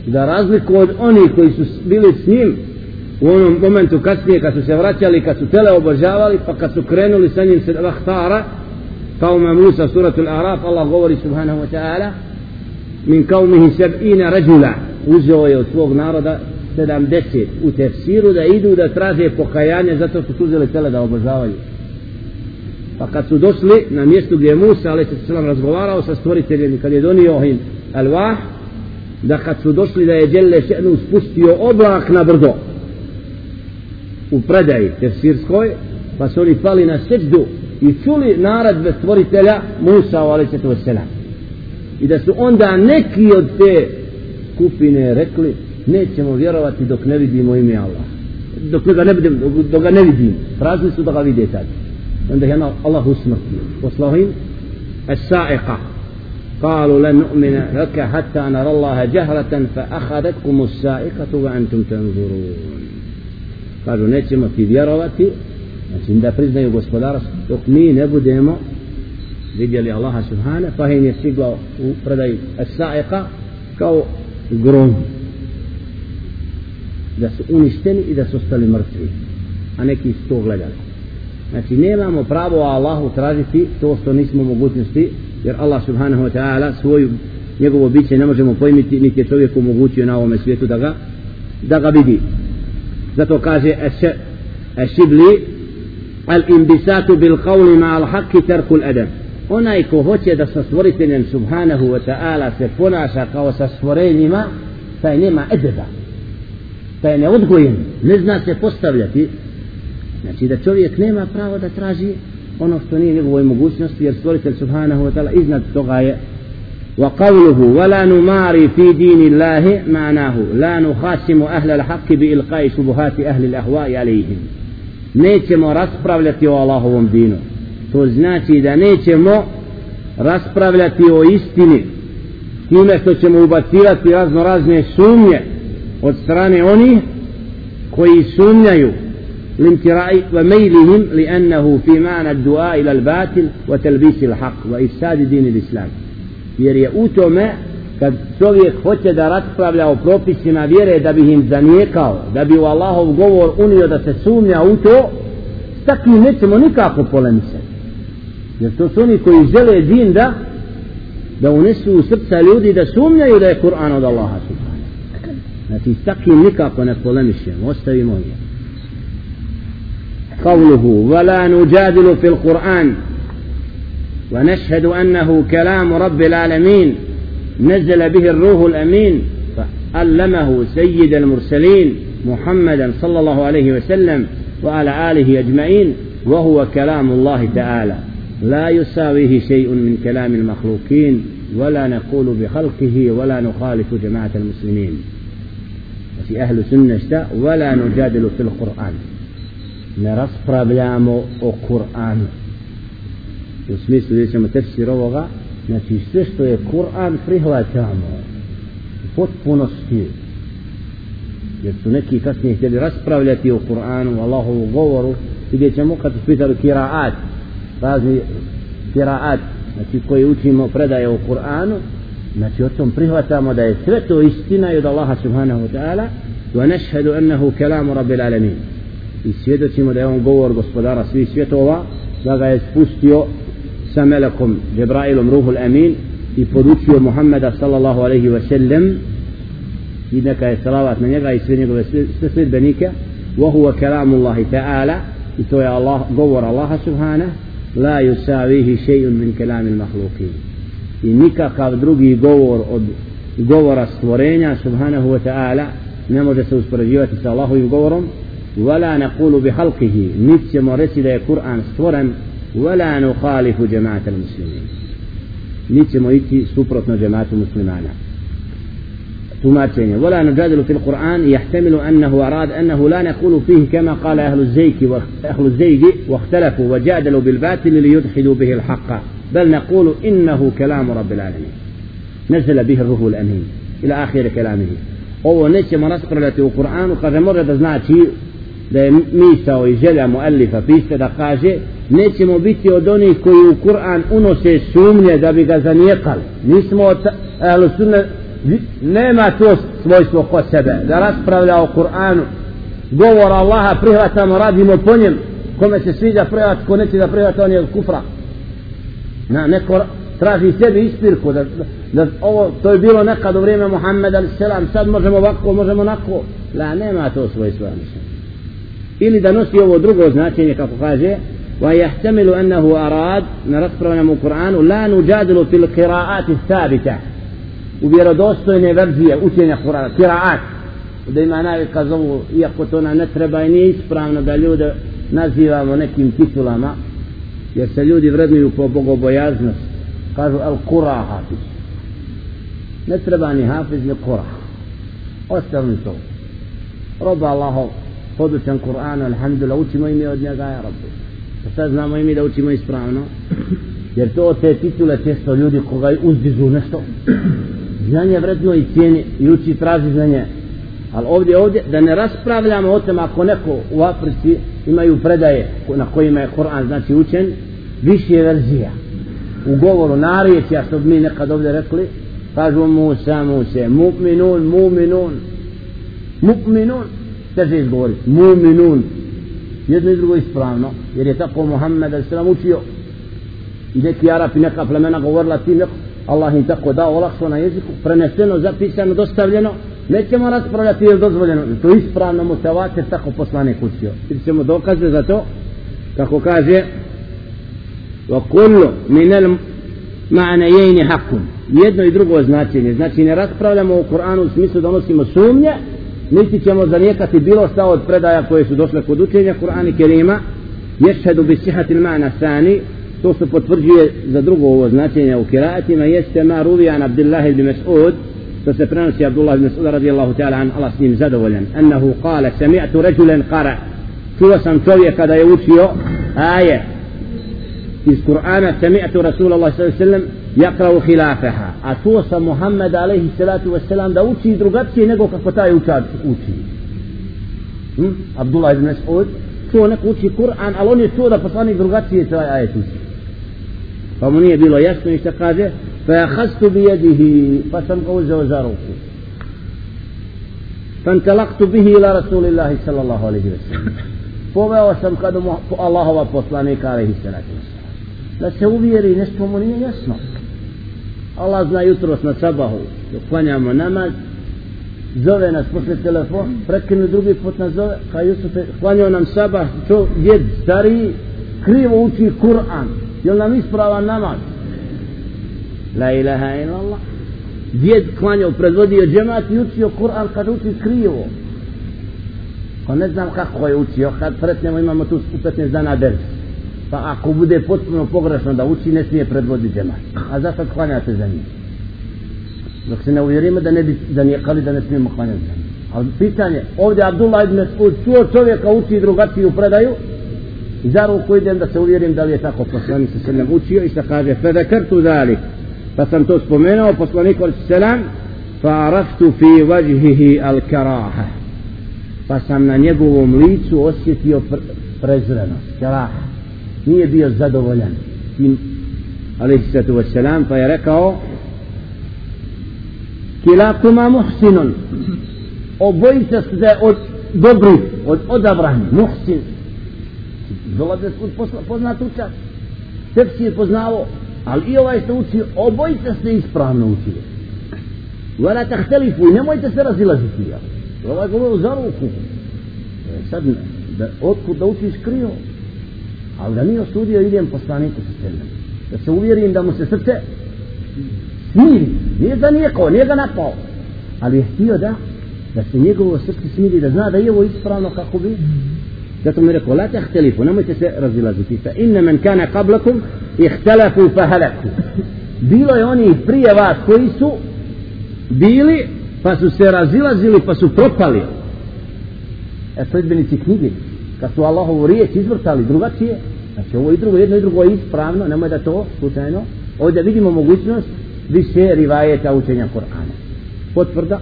da razliku od onih koji su bili s njim u onom momentu kasnije kad su se vraćali kad su tele obožavali pa kad su krenuli sa njim se vahtara kao ma Musa suratul Araf Allah govori subhanahu wa ta'ala min kaumihi seb'ina rajula uzeo je od svog naroda 70 u tefsiru da idu da traže pokajanje zato što su uzeli tele da obožavaju. Pa kad su došli na mjestu gdje je Musa ali se razgovarao sa stvoriteljem kad je donio im Al-Wah da kad su došli da je Đelle še'nu spustio oblak na brdo u predaji tefsirskoj pa su oni pali na seđdu i čuli naradbe stvoritelja Musa u Aliceta Vesela i da su onda neki od te kupine rekli nećemo vjerovati dok ne vidimo ime Allah dok ga ne, budem, dok, dok ga ne vidim prazni su da ga vide tad. Onda je Allah usmrtio. Poslao im Esa'iqa قالوا لن نؤمن لك حتى نرى الله جهرة فأخذتكم السائقة وأنتم تنظرون. قالوا نجم في ذيروتي نجم دا فرزنا يو غسبدار اقمي نبو ديمو لجل الله سبحانه فهين السائقة كو قرون دا سؤنشتني إذا سستلي مرتبي أنكي استوغل جالك Znači, nemamo pravo Allahu tražiti to što nismo mogućnosti jer Allah subhanahu wa ta'ala svoju njegovo biće ne možemo pojmiti niti je čovjek omogućio na ovome svijetu da ga da ga vidi. Zato kaže ešibli al imbisatu bil qawli ma al haqqi tarku al adab. Onaj ko hoće da sa stvoriteljem subhanahu wa ta'ala se ponaša kao sa stvorenjima taj nema edeba. Taj ne odgojen ne zna se postavljati. Znači da čovjek nema pravo da traži ono što nije njegovoj mogućnosti jer stvoritelj subhanahu wa ta'ala iznad toga je وقوله ولا نماري في دين الله معناه لا نخاصم أهل الحق بإلقاء شبهات أهل الأهواء عليهم nećemo raspravljati o Allahovom dinu to znači da nećemo raspravljati o istini time što ćemo ubacivati razno razne sumnje od strane onih koji sumnjaju الامتراء وميلهم لأنه في معنى الدعاء إلى الباطل وتلبيس الحق وإفساد دين الإسلام jer je u tome kad čovjek hoće da raspravlja o propisima vjere da bi im zanijekao da bi u Allahov govor unio da se sumnja u to s takvim nećemo nikako polemisati jer to su oni koji žele din da da unesu u srca ljudi da sumnjaju da je Kur'an od Allaha subhanahu znači s takvim nikako ne polemišemo ostavimo je قوله ولا نجادل في القرآن ونشهد أنه كلام رب العالمين نزل به الروح الأمين فألمه سيد المرسلين محمدا صلى الله عليه وسلم وعلى آله أجمعين وهو كلام الله تعالى. لا يساويه شيء من كلام المخلوقين ولا نقول بخلقه ولا نخالف جماعة المسلمين. وفي أهل سنة ولا نجادل في القرآن. Ne raspravljamo o Kur'anu. U smislu da ćemo tefsir ovoga znači sve što je Kur'an prihvaćamo u potpunosti jer su neki kasnije htjeli raspravljati o Kur'anu o Allahovu govoru. Vidjet ćemo kad su pitali kiraat razni kiraat znači koji učimo predaje o Kur'anu znači o tom prihvatamo da je sve to istina i od Allaha subhanahu wa ta'ala wa nashhadu annahu kalamu rabbil alamin. I svjedočimo da je on govor gospodara svih svjetova da ga je spustio sa melekom Jebrailom Ruhul Amin i podučio Muhammeda sallallahu alaihi wa sallam i neka je salavat na njega i sve njegove sve sljedbenike Allahi ta'ala i to je Allah, govor Allaha subhanahu la yusavihi še'un min kalami mahlukin i nikakav drugi govor od govora stvorenja subhanahu wa ta'ala ne može se uspoređivati sa Allahovim govorom ولا نقول بخلقه نفس مرسل القرآن stvoren ولا نخالف جماعة المسلمين. نيتشمو يتي سوبرتنا جماعة المسلمان تماتين ولا نجادل في القرآن يحتمل أنه أراد أنه لا نقول فيه كما قال أهل الزيك أهل الزيج واختلفوا وجادلوا بالباطل ليدخلوا به الحق. بل نقول إنه كلام رب العالمين. نزل به الروح الأمين إلى آخر كلامه. ovo nećemo raspravljati u može da znači da je misao i želja muallifa piste da kaže nećemo biti od onih koji u Kur'an unose sumnje da bi ga zanijekali. Nismo od ahlu sunne nema to svojstvo kod sebe da raspravlja o Kur'anu. Govor Allaha prihvatamo radimo po njem. Kome se sviđa prihvat ko neće da prihvata on je kufra. Na neko traži sebi ispirku da, da, da ovo to je bilo nekad u vrijeme Muhammeda selam sad možemo ovako možemo onako. La nema to svojstvo ili da nosi ovo drugo značenje kako kaže ويحتمل أنه أراد نرسل من القرآن لا نجادل في القراءات الثابتة وبيردوستو نفرزية أتين القرآن قراءات da ima navika zovu, iako to nam ne treba i nije ispravno da ljude nazivamo nekim titulama, jer se ljudi vrednuju po bogobojaznost, kažu al kura hafiz. Ne treba ni hafiz ni kura. Ostavim to. Roba Allahov, podučan Kur'an, alhamdulillah, učimo ime od njega, ja rabbi. Pa sad znamo ime da učimo ispravno, jer to te titule često ljudi koga uzdižu nešto, znanje vredno i cijeni i uči traži znanje. Ali ovdje, ovdje, da ne raspravljamo o tem ako neko u Africi imaju predaje na kojima je Kur'an znači učen, više verzija. U govoru narijeća, što bi mi nekad ovdje rekli, kažu Musa, Musa, mu'minun, mu'minun, mu'minun, teže izgovoriti. Muminun. Jedno i drugo ispravno jer je tako Muhammed a.s. učio. I neki Arapi neka plemena govorila ti neko Allah im tako dao olakšo na jeziku preneseno, zapisano, dostavljeno. Nećemo raspravljati je dozvoljeno. To ispravno mu se ovake tako poslane kućio i ćemo dokaze za to. Kako kaže wa kullu minel ma'anajeni hakum jedno i drugo značenje. Znači ne raspravljamo u Koranu u smislu donosimo sumnje niti ćemo zanijekati bilo šta od predaja koje su došle kod učenja Kur'ana Kerima ješhedu bi sihati ma'na sani to se potvrđuje za drugo ovo značenje u kiraatima jeste ma ruvi an Abdullah ibn Mas'ud to se prenosi Abdullah ibn Mas'ud radijallahu ta'ala an Allah s njim zadovoljan annahu kale sami'tu rajulan qara čuo sam čovjeka da je učio aje iz Kur'ana sami'tu Rasulullah sallallahu alaihi sallam يقرأ خلافها. أتوصى محمد عليه الصلاة والسلام دا أوتي درغبتي نقو كفتا أوتي عبد الله بن مسعود تو أوتي قرآن ألوني تو دا فصاني درغبتي يتوى آية أوتي فمني أبي يسمي اشتقاده فأخذت بيده فسم أوز وزاروكو فانطلقت به إلى رسول الله صلى الله عليه وسلم فوما وسم قدم الله وفصلانيك عليه الصلاة والسلام da se uvjeri nešto mu nije jasno. Allah zna jutro na sabahu dok klanjamo namaz zove nas posle telefon prekinu drugi put nas zove kao Jusuf klanjao nam sabah to djed stari krivo uči Kur'an. Jel nam ispravan namaz? La ilaha illallah. Djed klanjao predvodio džemat i učio Kur'an kad uči krivo. Pa ne znam kako je učio kad pretnemo imamo tu 15 dana dersa pa ako bude potpuno pogrešno da uči ne smije predvoditi džemat. A zato klanjate za njih? Dok se ne uvjerimo da ne bi da nije kali da ne smijemo klanjati za njih. Ali pitanje ovdje Abdullah ibn Mesud čuo čovjeka uči drugačiju predaju? I za ruku idem da se uvjerim da li je tako poslanik se selam učio i šta kaže fedekrtu dalik pa sam to spomenuo poslanik se selam fa araftu fi vajhihi al karaha pa sam na njegovom licu osjetio prezrenost karaha nije bio zadovoljan tim alaihissalatu wassalam pa je rekao kilakuma muhsinun obojica ste od dobri od odabrani, muhsin. Dolaze od poznat učak. Tepsi je poznavo, ali i ovaj što uči, obojica ste ispravno učili. vela tahtelifu i nemojte se razilaziti. Ja. Ovaj govorio za ruku. E, sad, da, otkud da učiš krivo Ali da nije osudio, idem poslaniku sa sredem. Da se uvjerim da mu se srce smiri. Nije za nijeko, nije ga napao. Ali je htio da da se njegovo srce smiri, da zna da je ovo ispravno kako bi. Zato mi rekao, la tehtelifu, nemojte se razilaziti. Fa inna men kana qablakum, ihtelafu fa halaku. Bilo je oni prije vas koji su bili, pa su se razilazili, pa su propali. E, sledbenici knjige, kad su Allahovu riječ izvrtali drugačije, znači ovo i drugo, jedno i drugo je ispravno, nemoj da to slučajno, ovdje vidimo mogućnost više rivajeta učenja Korana. Potvrda,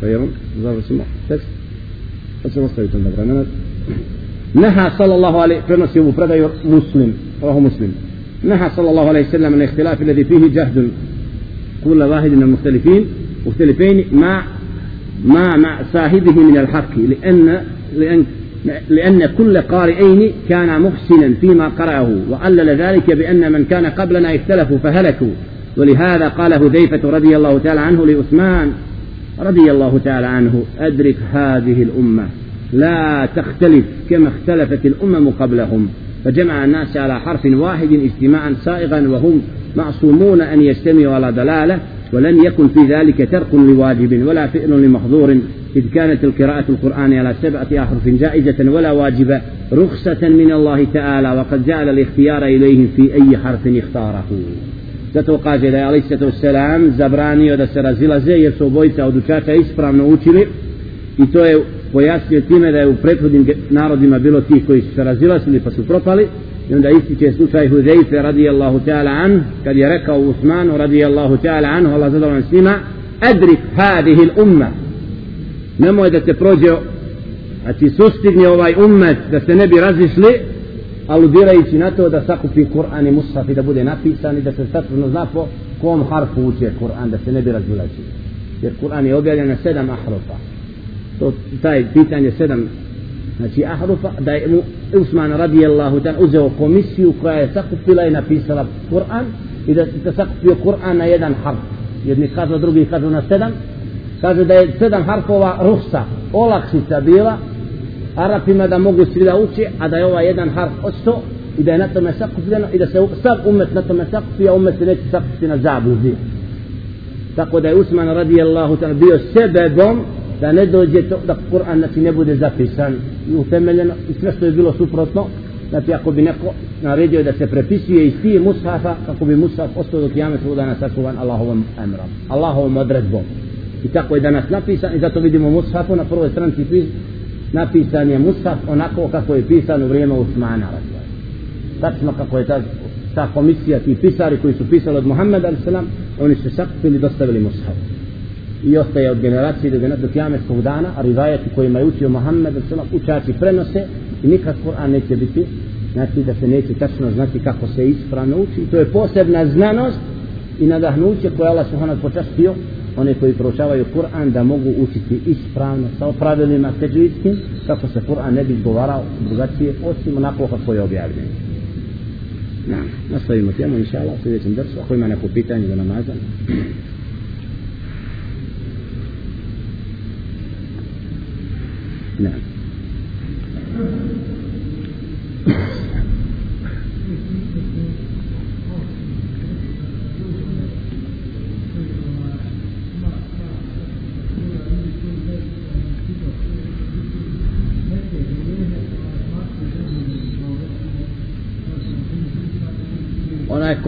pa je on, završimo tekst pa ćemo ostaviti onda vremena neha sallallahu alaihi prenosi ovu predaju muslim ovo muslim neha sallallahu alaihi sallam na ihtilafi ladi fihi jahdun kula vahidi na muhtelifin muhtelifin ma ma ma sahibihi min al haqi li en لأن كل قارئين كان محسنا فيما قرأه وعلل ذلك بأن من كان قبلنا اختلفوا فهلكوا. ولهذا قال هذيفة رضي الله تعالى عنه لعثمان رضي الله تعالى عنه أدرك هذه الأمة لا تختلف كما اختلفت الأمم قبلهم. فجمع الناس على حرف واحد اجتماعا سائغا وهم معصومون أن يجتمعوا على ضلالة ولن يكن في ذلك ترك لواجب ولا فعل لمحظور. إذ كانت القراءة القرآن على سبعة أحرف جائزة ولا واجبة رخصة من الله تعالى وقد جعل الاختيار إليهم في أي حرف اختاره Zato kaže da je Ali Sveto Selam zabranio da se razilaze jer su obojica od učača ispravno učili i to je pojasnio time da je u prethodnim narodima bilo tih koji su se razilazili pa su propali i onda ističe slučaj Hudejfe radijallahu ta'ala an kad je rekao Usmanu radijallahu ta'ala an Allah zadovoljno s njima adrik hadihi umma nemoj da te prođe a ti sustigne ovaj ummet da se ne bi razišli aludirajući na to da sakupi Kur'an i Musaf i da bude napisan i da se tačno zna po kom harfu uče Kur'an da se ne bi razvilači jer Kur'an je objavljen na sedam ahrufa. To taj pitanje sedam znači ahrufa da je mu Usman radijallahu ta'ala uzeo komisiju koja je sakupila i napisala Kur'an i da se sakupio Kur'an na jedan harf. Jedni kažu drugi kažu na sedam kaže da je sedam harfova ruhsa olakšica bila Arapima da mogu svi da uči, a da je ovaj jedan harf osto i da je na tome sakupljeno i da se sav umet na tome sakupi, a umet se neće sakupiti na zabuzi. Tako da je Usman radijallahu ta'ala bio sebebom da ne dođe to, da Kur'an znači ne bude zapisan i utemeljeno i sve što je bilo suprotno. Znači ako bi neko naredio da se prepisuje iz tije mushafa kako bi mushaf ostao do kijame dana sakuvan Allahovom emrom Allahovom odredbom i tako je danas napisan i zato vidimo mushafu na prvoj stranici napisan je Mushaf onako kako je pisan u vrijeme Usmana tačno kako je ta, ta komisija ti pisari koji su pisali od Muhammeda a.s. oni su sakupili i dostavili Mushaf i ostaje od generacije do, do kiametskog dana a rivajati kojima je učio Muhammed a.s. učači prenose i nikad Kur'an neće biti znači da se neće tačno znati kako se ispravno uči to je posebna znanost i nadahnuće koje Allah subhanahu počastio one koji proučavaju Kur'an da mogu učiti ispravno sa pravilima teđuitskim kako se Kur'an ne bi izgovarao drugačije osim onako kako je objavljen na, nastavimo temu inša Allah sljedećem drsu ako ima neko pitanje za namazan na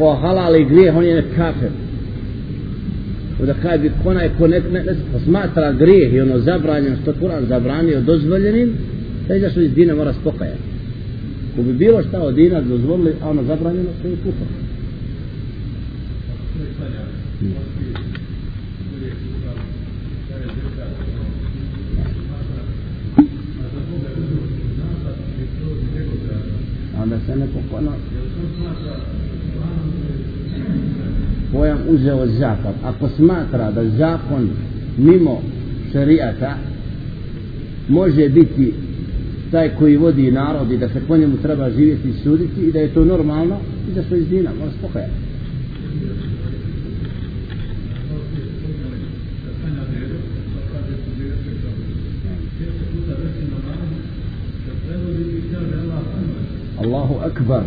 ko halali grijeh, on je kafir. Da kaže, onaj ko ne, ne, ne smatra grijeh i ono zabranjeno, što Kur'an zabranio dozvoljenim, da izašao iz dina mora spokajati. Ko bi bilo šta od dina dozvolili, a ono zabranjeno, što je kufar. Onda se ne kono uzeo zakon. Ako smatra da zakon mimo šerijata može biti taj koji vodi narod i da se po njemu treba živjeti i suditi i da je to normalno i da se izdina, mora spokojati. Allahu akbar.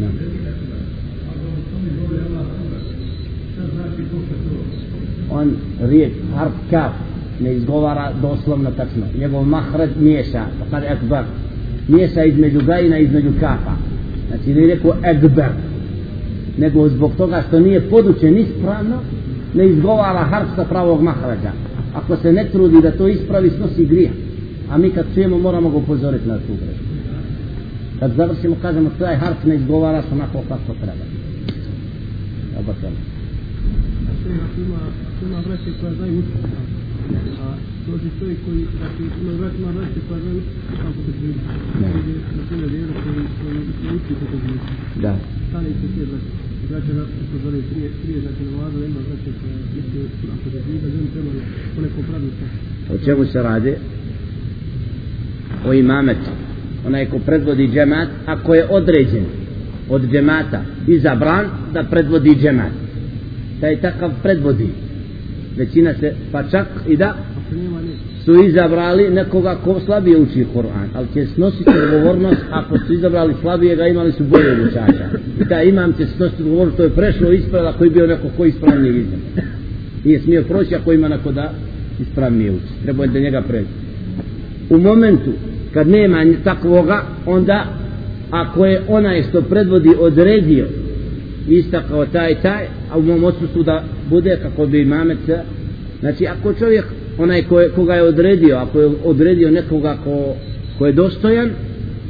Nam. On riječ harf kaf ne izgovara doslovno tačno. Njegov mahrad miješa, kad akbar. Miješa između gajina i između kafa. Znači ne je rekao ekbar Nego zbog toga što nije podučen ispravno, ne izgovara harf sa pravog mahrađa Ako se ne trudi da to ispravi, snosi grija. A mi kad čujemo moramo ga upozoriti na tu grešku. Kad završimo, kažemo, taj harf ne izgovara sa onako kako treba. Oba tamo.
Ima, ima vraće koja znaju učiti. A dođe čovjek koji, znači, ima vraće, ima vraće koja znaju učiti kako to živi.
Ne.
Na primjer, vjeru koji, ne uči kako živi.
Da.
Stane se sve vraće. Vraće na što zove prije, prije, znači, na vladu, ima vraće koja isto kako da živi, da želi treba po nekom pravilu.
O čemu se radi? O imametu. Onaj ko predvodi džemat, ako je određen od džemata izabran da predvodi džemat. Taj takav predvodi. Većina se, pa čak i da su izabrali nekoga ko slabije uči Kur'an, ali će snositi odgovornost ako su izabrali slabijega, imali su bolje učača. I taj imam će snositi odgovornost, to je prešlo ispred, ako je bio neko ko ispravnije izabran. Nije smio proći ako ima neko da ispravnije uči. Treba je da njega pređe. U momentu kad nema ni takvoga, onda ako je onaj što predvodi odredio istakao taj taj, a u mom odsustvu da bude kako bi imamet se, znači ako čovjek onaj ko je, koga je odredio, ako je odredio nekoga ko, ko je dostojan,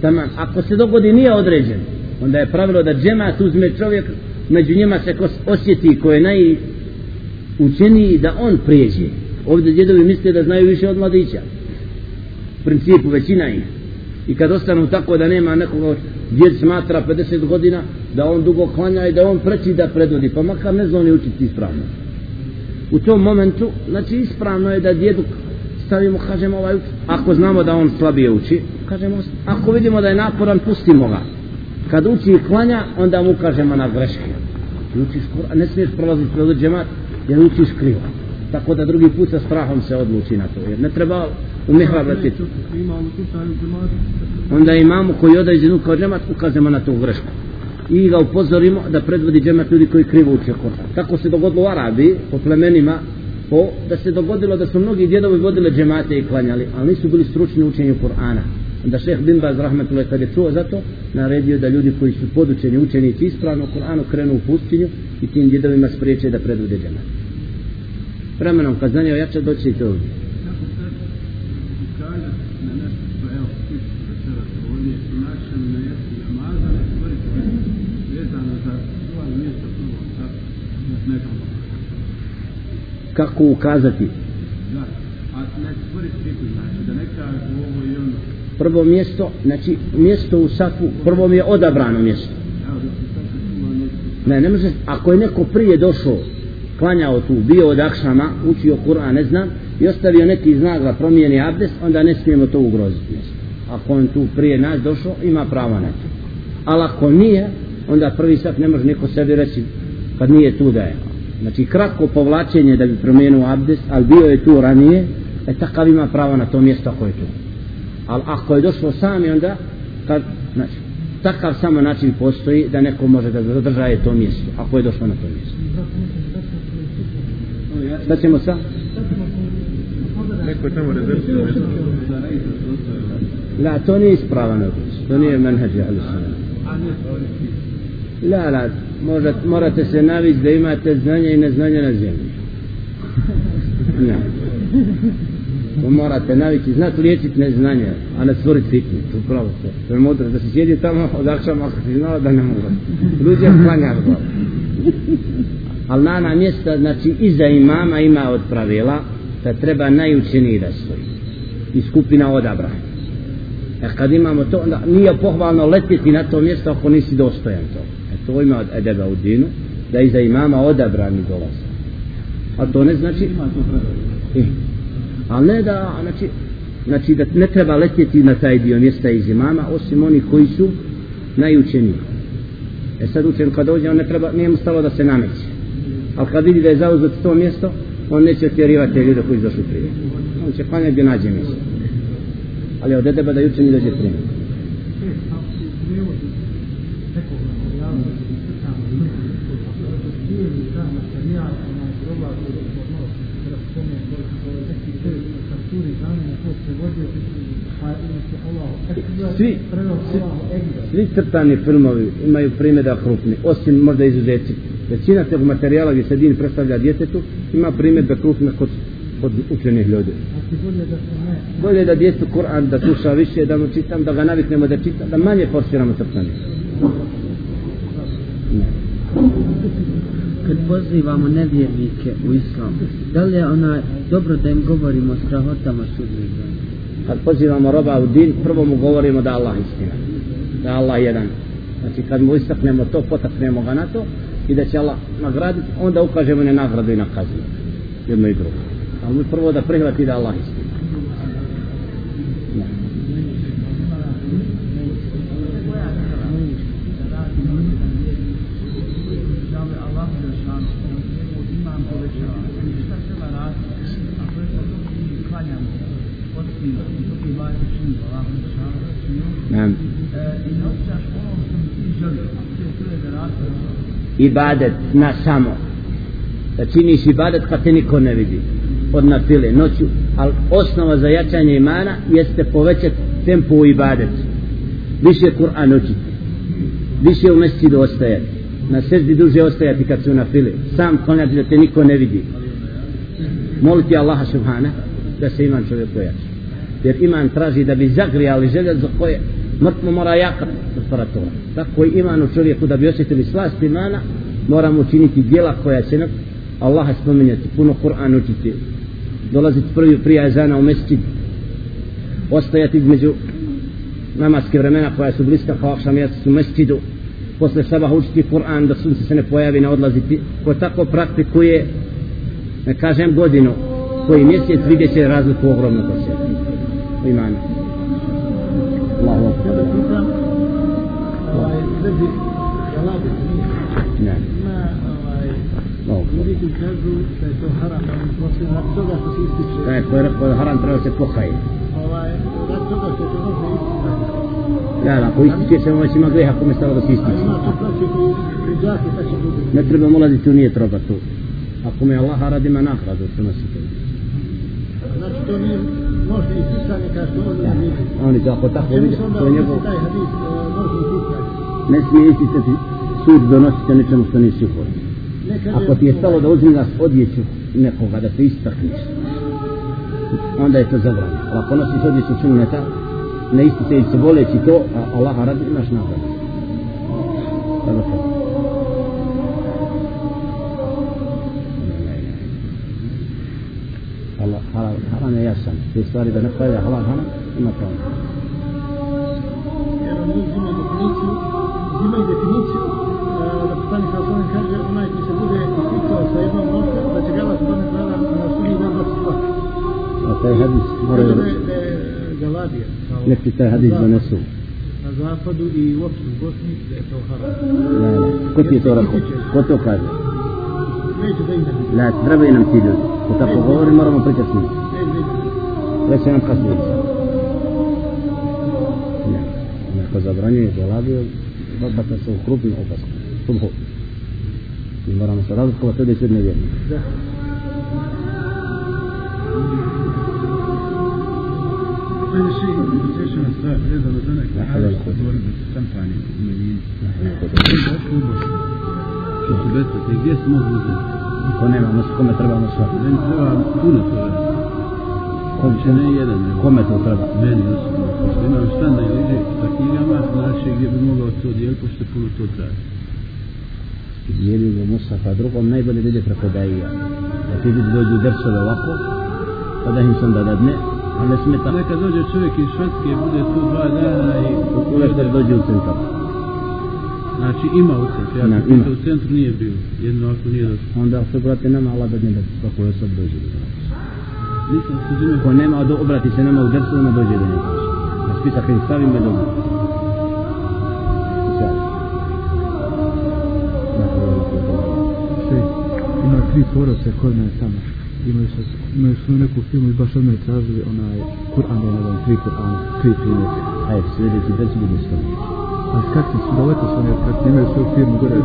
taman, ako se dogodi nije određen, onda je pravilo da džemat uzme čovjek, među njima se ko osjeti ko je najučeniji da on prijeđe. Ovdje djedovi misle da znaju više od mladića. U principu većina ih. I kad ostanu tako da nema nekoga djed smatra 50 godina da on dugo klanja i da on preći da predvodi pa makar ne zna učiti ispravno. U tom momentu znači ispravno je da djedu stavimo kažemo ovaj ako znamo da on slabije uči kažemo ako vidimo da je naporan pustimo ga. Kad uči i klanja onda mu kažemo na greške. Ti učiš Kur'an ne smiješ prolaziti pred džemat jer učiš krivo. Tako da drugi put sa strahom se odluči na to jer ne treba u mihrab letiti
ima u slučaju džemata,
onda imamo koji određenu kao džemat ukazujemo na tu grešku i ga upozorimo da predvodi džemat ljudi koji krivo uče Kur'an. Tako se dogodilo u Arabiji, po plemenima, po, da se dogodilo da su mnogi djedovi vodile džemate i klanjali, ali nisu bili stručni u učenju Kur'ana. Onda šeh Bin Baz Rahmetullah kad je čuo za to, naredio da ljudi koji su podučeni učenici ispravno Kur'anu krenu u pustinju i tim djedovima spriječe da predvode džemat. Vremenom kad znanje ojača doći i to ovdje.
Kako sad ukazati na nešto što evo slično večeras ovdje u našem mjestu namaza ne stvoriti vezano za svoje mjesto prvo sa nekom
Kako ukazati?
da, a ne stvoriti sliku znači da ne kažu ovo kako ukazati
Prvo mjesto, znači mjesto u safu, prvo mi je odabrano mjesto. Ne, ne može, ako je neko prije došao, klanjao tu, bio od akšama, učio Kur'an, ne znam, i ostavio neki znak da promijeni abdest, onda ne smijemo to ugroziti. mjesto. Ako on tu prije nas došao, ima pravo na to. Ali ako nije, onda prvi sat ne može niko sebi reći kad nije tu da je. Znači kratko povlačenje da bi promijenio abdest, ali bio je tu ranije, e takav ima pravo na to mjesto ako je tu. Ali ako je došlo sami onda, kad, znači, takav samo način postoji da neko može da zadržaje to mjesto, ako je došlo na to mjesto. Šta ćemo sa?
neko je tamo rezervirao nešto
La, to nije ispravan odnos, to nije menheđ ahlu sunna.
a ne stvoriti
La, la, možda, morate se navići da imate znanje i neznanje na zemlji. Ne. To morate navići, znati liječiti neznanje, a ne stvoriti fitnu, to je pravo to. To je mudro, da se sjedi tamo od akšama ako si znala da ne mogu. Ljudi je klanja glavu. Ali na na mjesta, znači iza imama ima od pravila da treba najučeniji da stoji. I skupina odabrana. E kad imamo to, onda nije pohvalno letjeti na to mjesto ako nisi dostojan to. E to ima od edeba u dinu, da iza imama odabrani dolaze. A to ne znači...
ima to
E, ali ne da, znači, znači da ne treba letjeti na taj dio mjesta iz imama osim oni koji su najučeniji. E sad učen kad dođe on ne treba nije mu stalo da se nameće. Ali kad vidi da je zauzet to mjesto on neće otjerivati te ljude koji su došli prije. On će klanjati gdje nađe mjesto. Ali od edeba da učeni dođe prije svi, svi, svi crtani filmovi imaju primjeda krupni, osim možda izuzeci. Većina tog materijala gdje se din predstavlja djetetu ima primjeda krupne kod, kod učenih ljudi. Bolje da djetu Kur'an da sluša više, da mu čitam, da ga naviknemo da čitam, da manje forsiramo crtani.
Kad pozivamo nevjernike u islam, da li je ona dobro da im govorimo o strahotama sudnjih dana?
Kad pozivamo roba u din, prvo mu govorimo da Allah istina. Da Allah jedan. Znači kad mu istaknemo to, potaknemo ga na to i da će Allah nagraditi, onda ukažemo na nagradu i na kaznu. Jedno i drugo. Ali mi prvo da prihvati da Allah istina. Ibadet na samo. Da činiš ibadet kad te niko ne vidi. Od nafile noću. Ali osnova za jačanje imana jeste povećati tempo u ibadetu. Više Kur'an učiti. Više u mesidu ostajati. Na sezdi duže ostajati kad su na fili Sam klanjati da te niko ne vidi. Moliti Allaha subhana da se iman čovjek pojači jer iman traži da bi zagrijali želje za koje mrtvo mora jakat temperatura tako i iman u čovjeku da bi osjetili slast imana moramo učiniti djela koja će nam Allaha spominjati. Puno Kur'an učiti. Dolaziti prvi prije ezana u mesčid ostajati između namaske vremena koja su bliska kao akšam mjesec u mesčidu posle sabah učiti Kur'an da sunce se ne pojavi ne odlaziti. Ko tako praktikuje ne kažem godinu koji mjesec vidjet će razliku ogromno kod sebe imana. Ne Ljudi kažu da je to haram, osim rad toga se ističe. Da je haram treba se pokaje. Ovaj, rad toga što se može ističe. Da, ako ističe se, ovaj ima greha kome stalo da se ističe. Ne treba ulaziti u nije troba tu. Ako me Allah radi ima nahradu, što nosi to. Znači to nije može i kao što on ja. vidi. On je tako tako vidi, to je njegov... Taj hadis može. Ne smije isticati sud donositi nečemu što nisi uhodno. Ako ti je stalo da uzmilaš odjeću nekoga, da se istakneš, onda je to zabranjeno. Ako nosiš odjeću sunneta, ne isticajući se boleći to, a Allah radi, imaš nagradu. Dobro. Allah, halal, haram je jasan. Te stvari da ne pojede halal, haram, ima to. Jer on uzima taj hadis mora da... Galadija. Neki taj hadis donesu. Na zapadu i uopšte u Bosni da je to haram. Ko ti je to rekao? Ko to kaže? Neću da ime. Ne, trebaju nam ti ljudi. Ko tako govori, moramo njim. Već se nam kasnije. Ne, neko zabranjuje zaladio, bata se u krupnim opaskom. Subho. I moramo se razlikovati sve da je sve nevjerni. Da. Ajde še, još jedna stvar, vezano za neko hadis, govorim da su šampanje u Medini. Što su besplatni, gdje se mogu uzeti? Ko nema, nos, kome treba nos svaki? Meni treba puno toga. Kom će ne jedan, nego. Kome to treba? Meni osobno. Pošto imam stan da ide sa knjigama, znači gdje bi mogao to dijeliti, pošto puno to traje. Dijeli ga Musa, pa drugom najbolje da ide preko Dajija. Da ti vidi dođu drsove ovako, pa da im se onda dadne, a ne smeta.
Neka dođe čovjek iz Švedske, bude tu dva dana i...
Uveš da dođe u centar.
Znači ima u centru, ja ne, ima. u centru nije bio, jedno ako nije došlo.
Onda se brate nama, Allah da ne da kako je sad dođe do nas.
Nisam se razumio.
Ko nema, do, obrati se nama u drsu, nama dođe do njega. Na spisak stavimo je dobro. Sad. Dakle,
ima tri tvoroce kod mene tamo. Imaju se, imaju su neku filmu i baš od mene tražili onaj Kur'an, da je ne znam, tri Kur'ana, tri primjerka.
Ajde, sljedeći drsu bude staviti.
Ali kakvi su daleko su oni, kad imaju svoju firmu gore.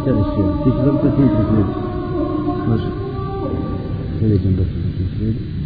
Ti dobro to ti interesuje.
Može.
Sljedećem drsu znači slijedi.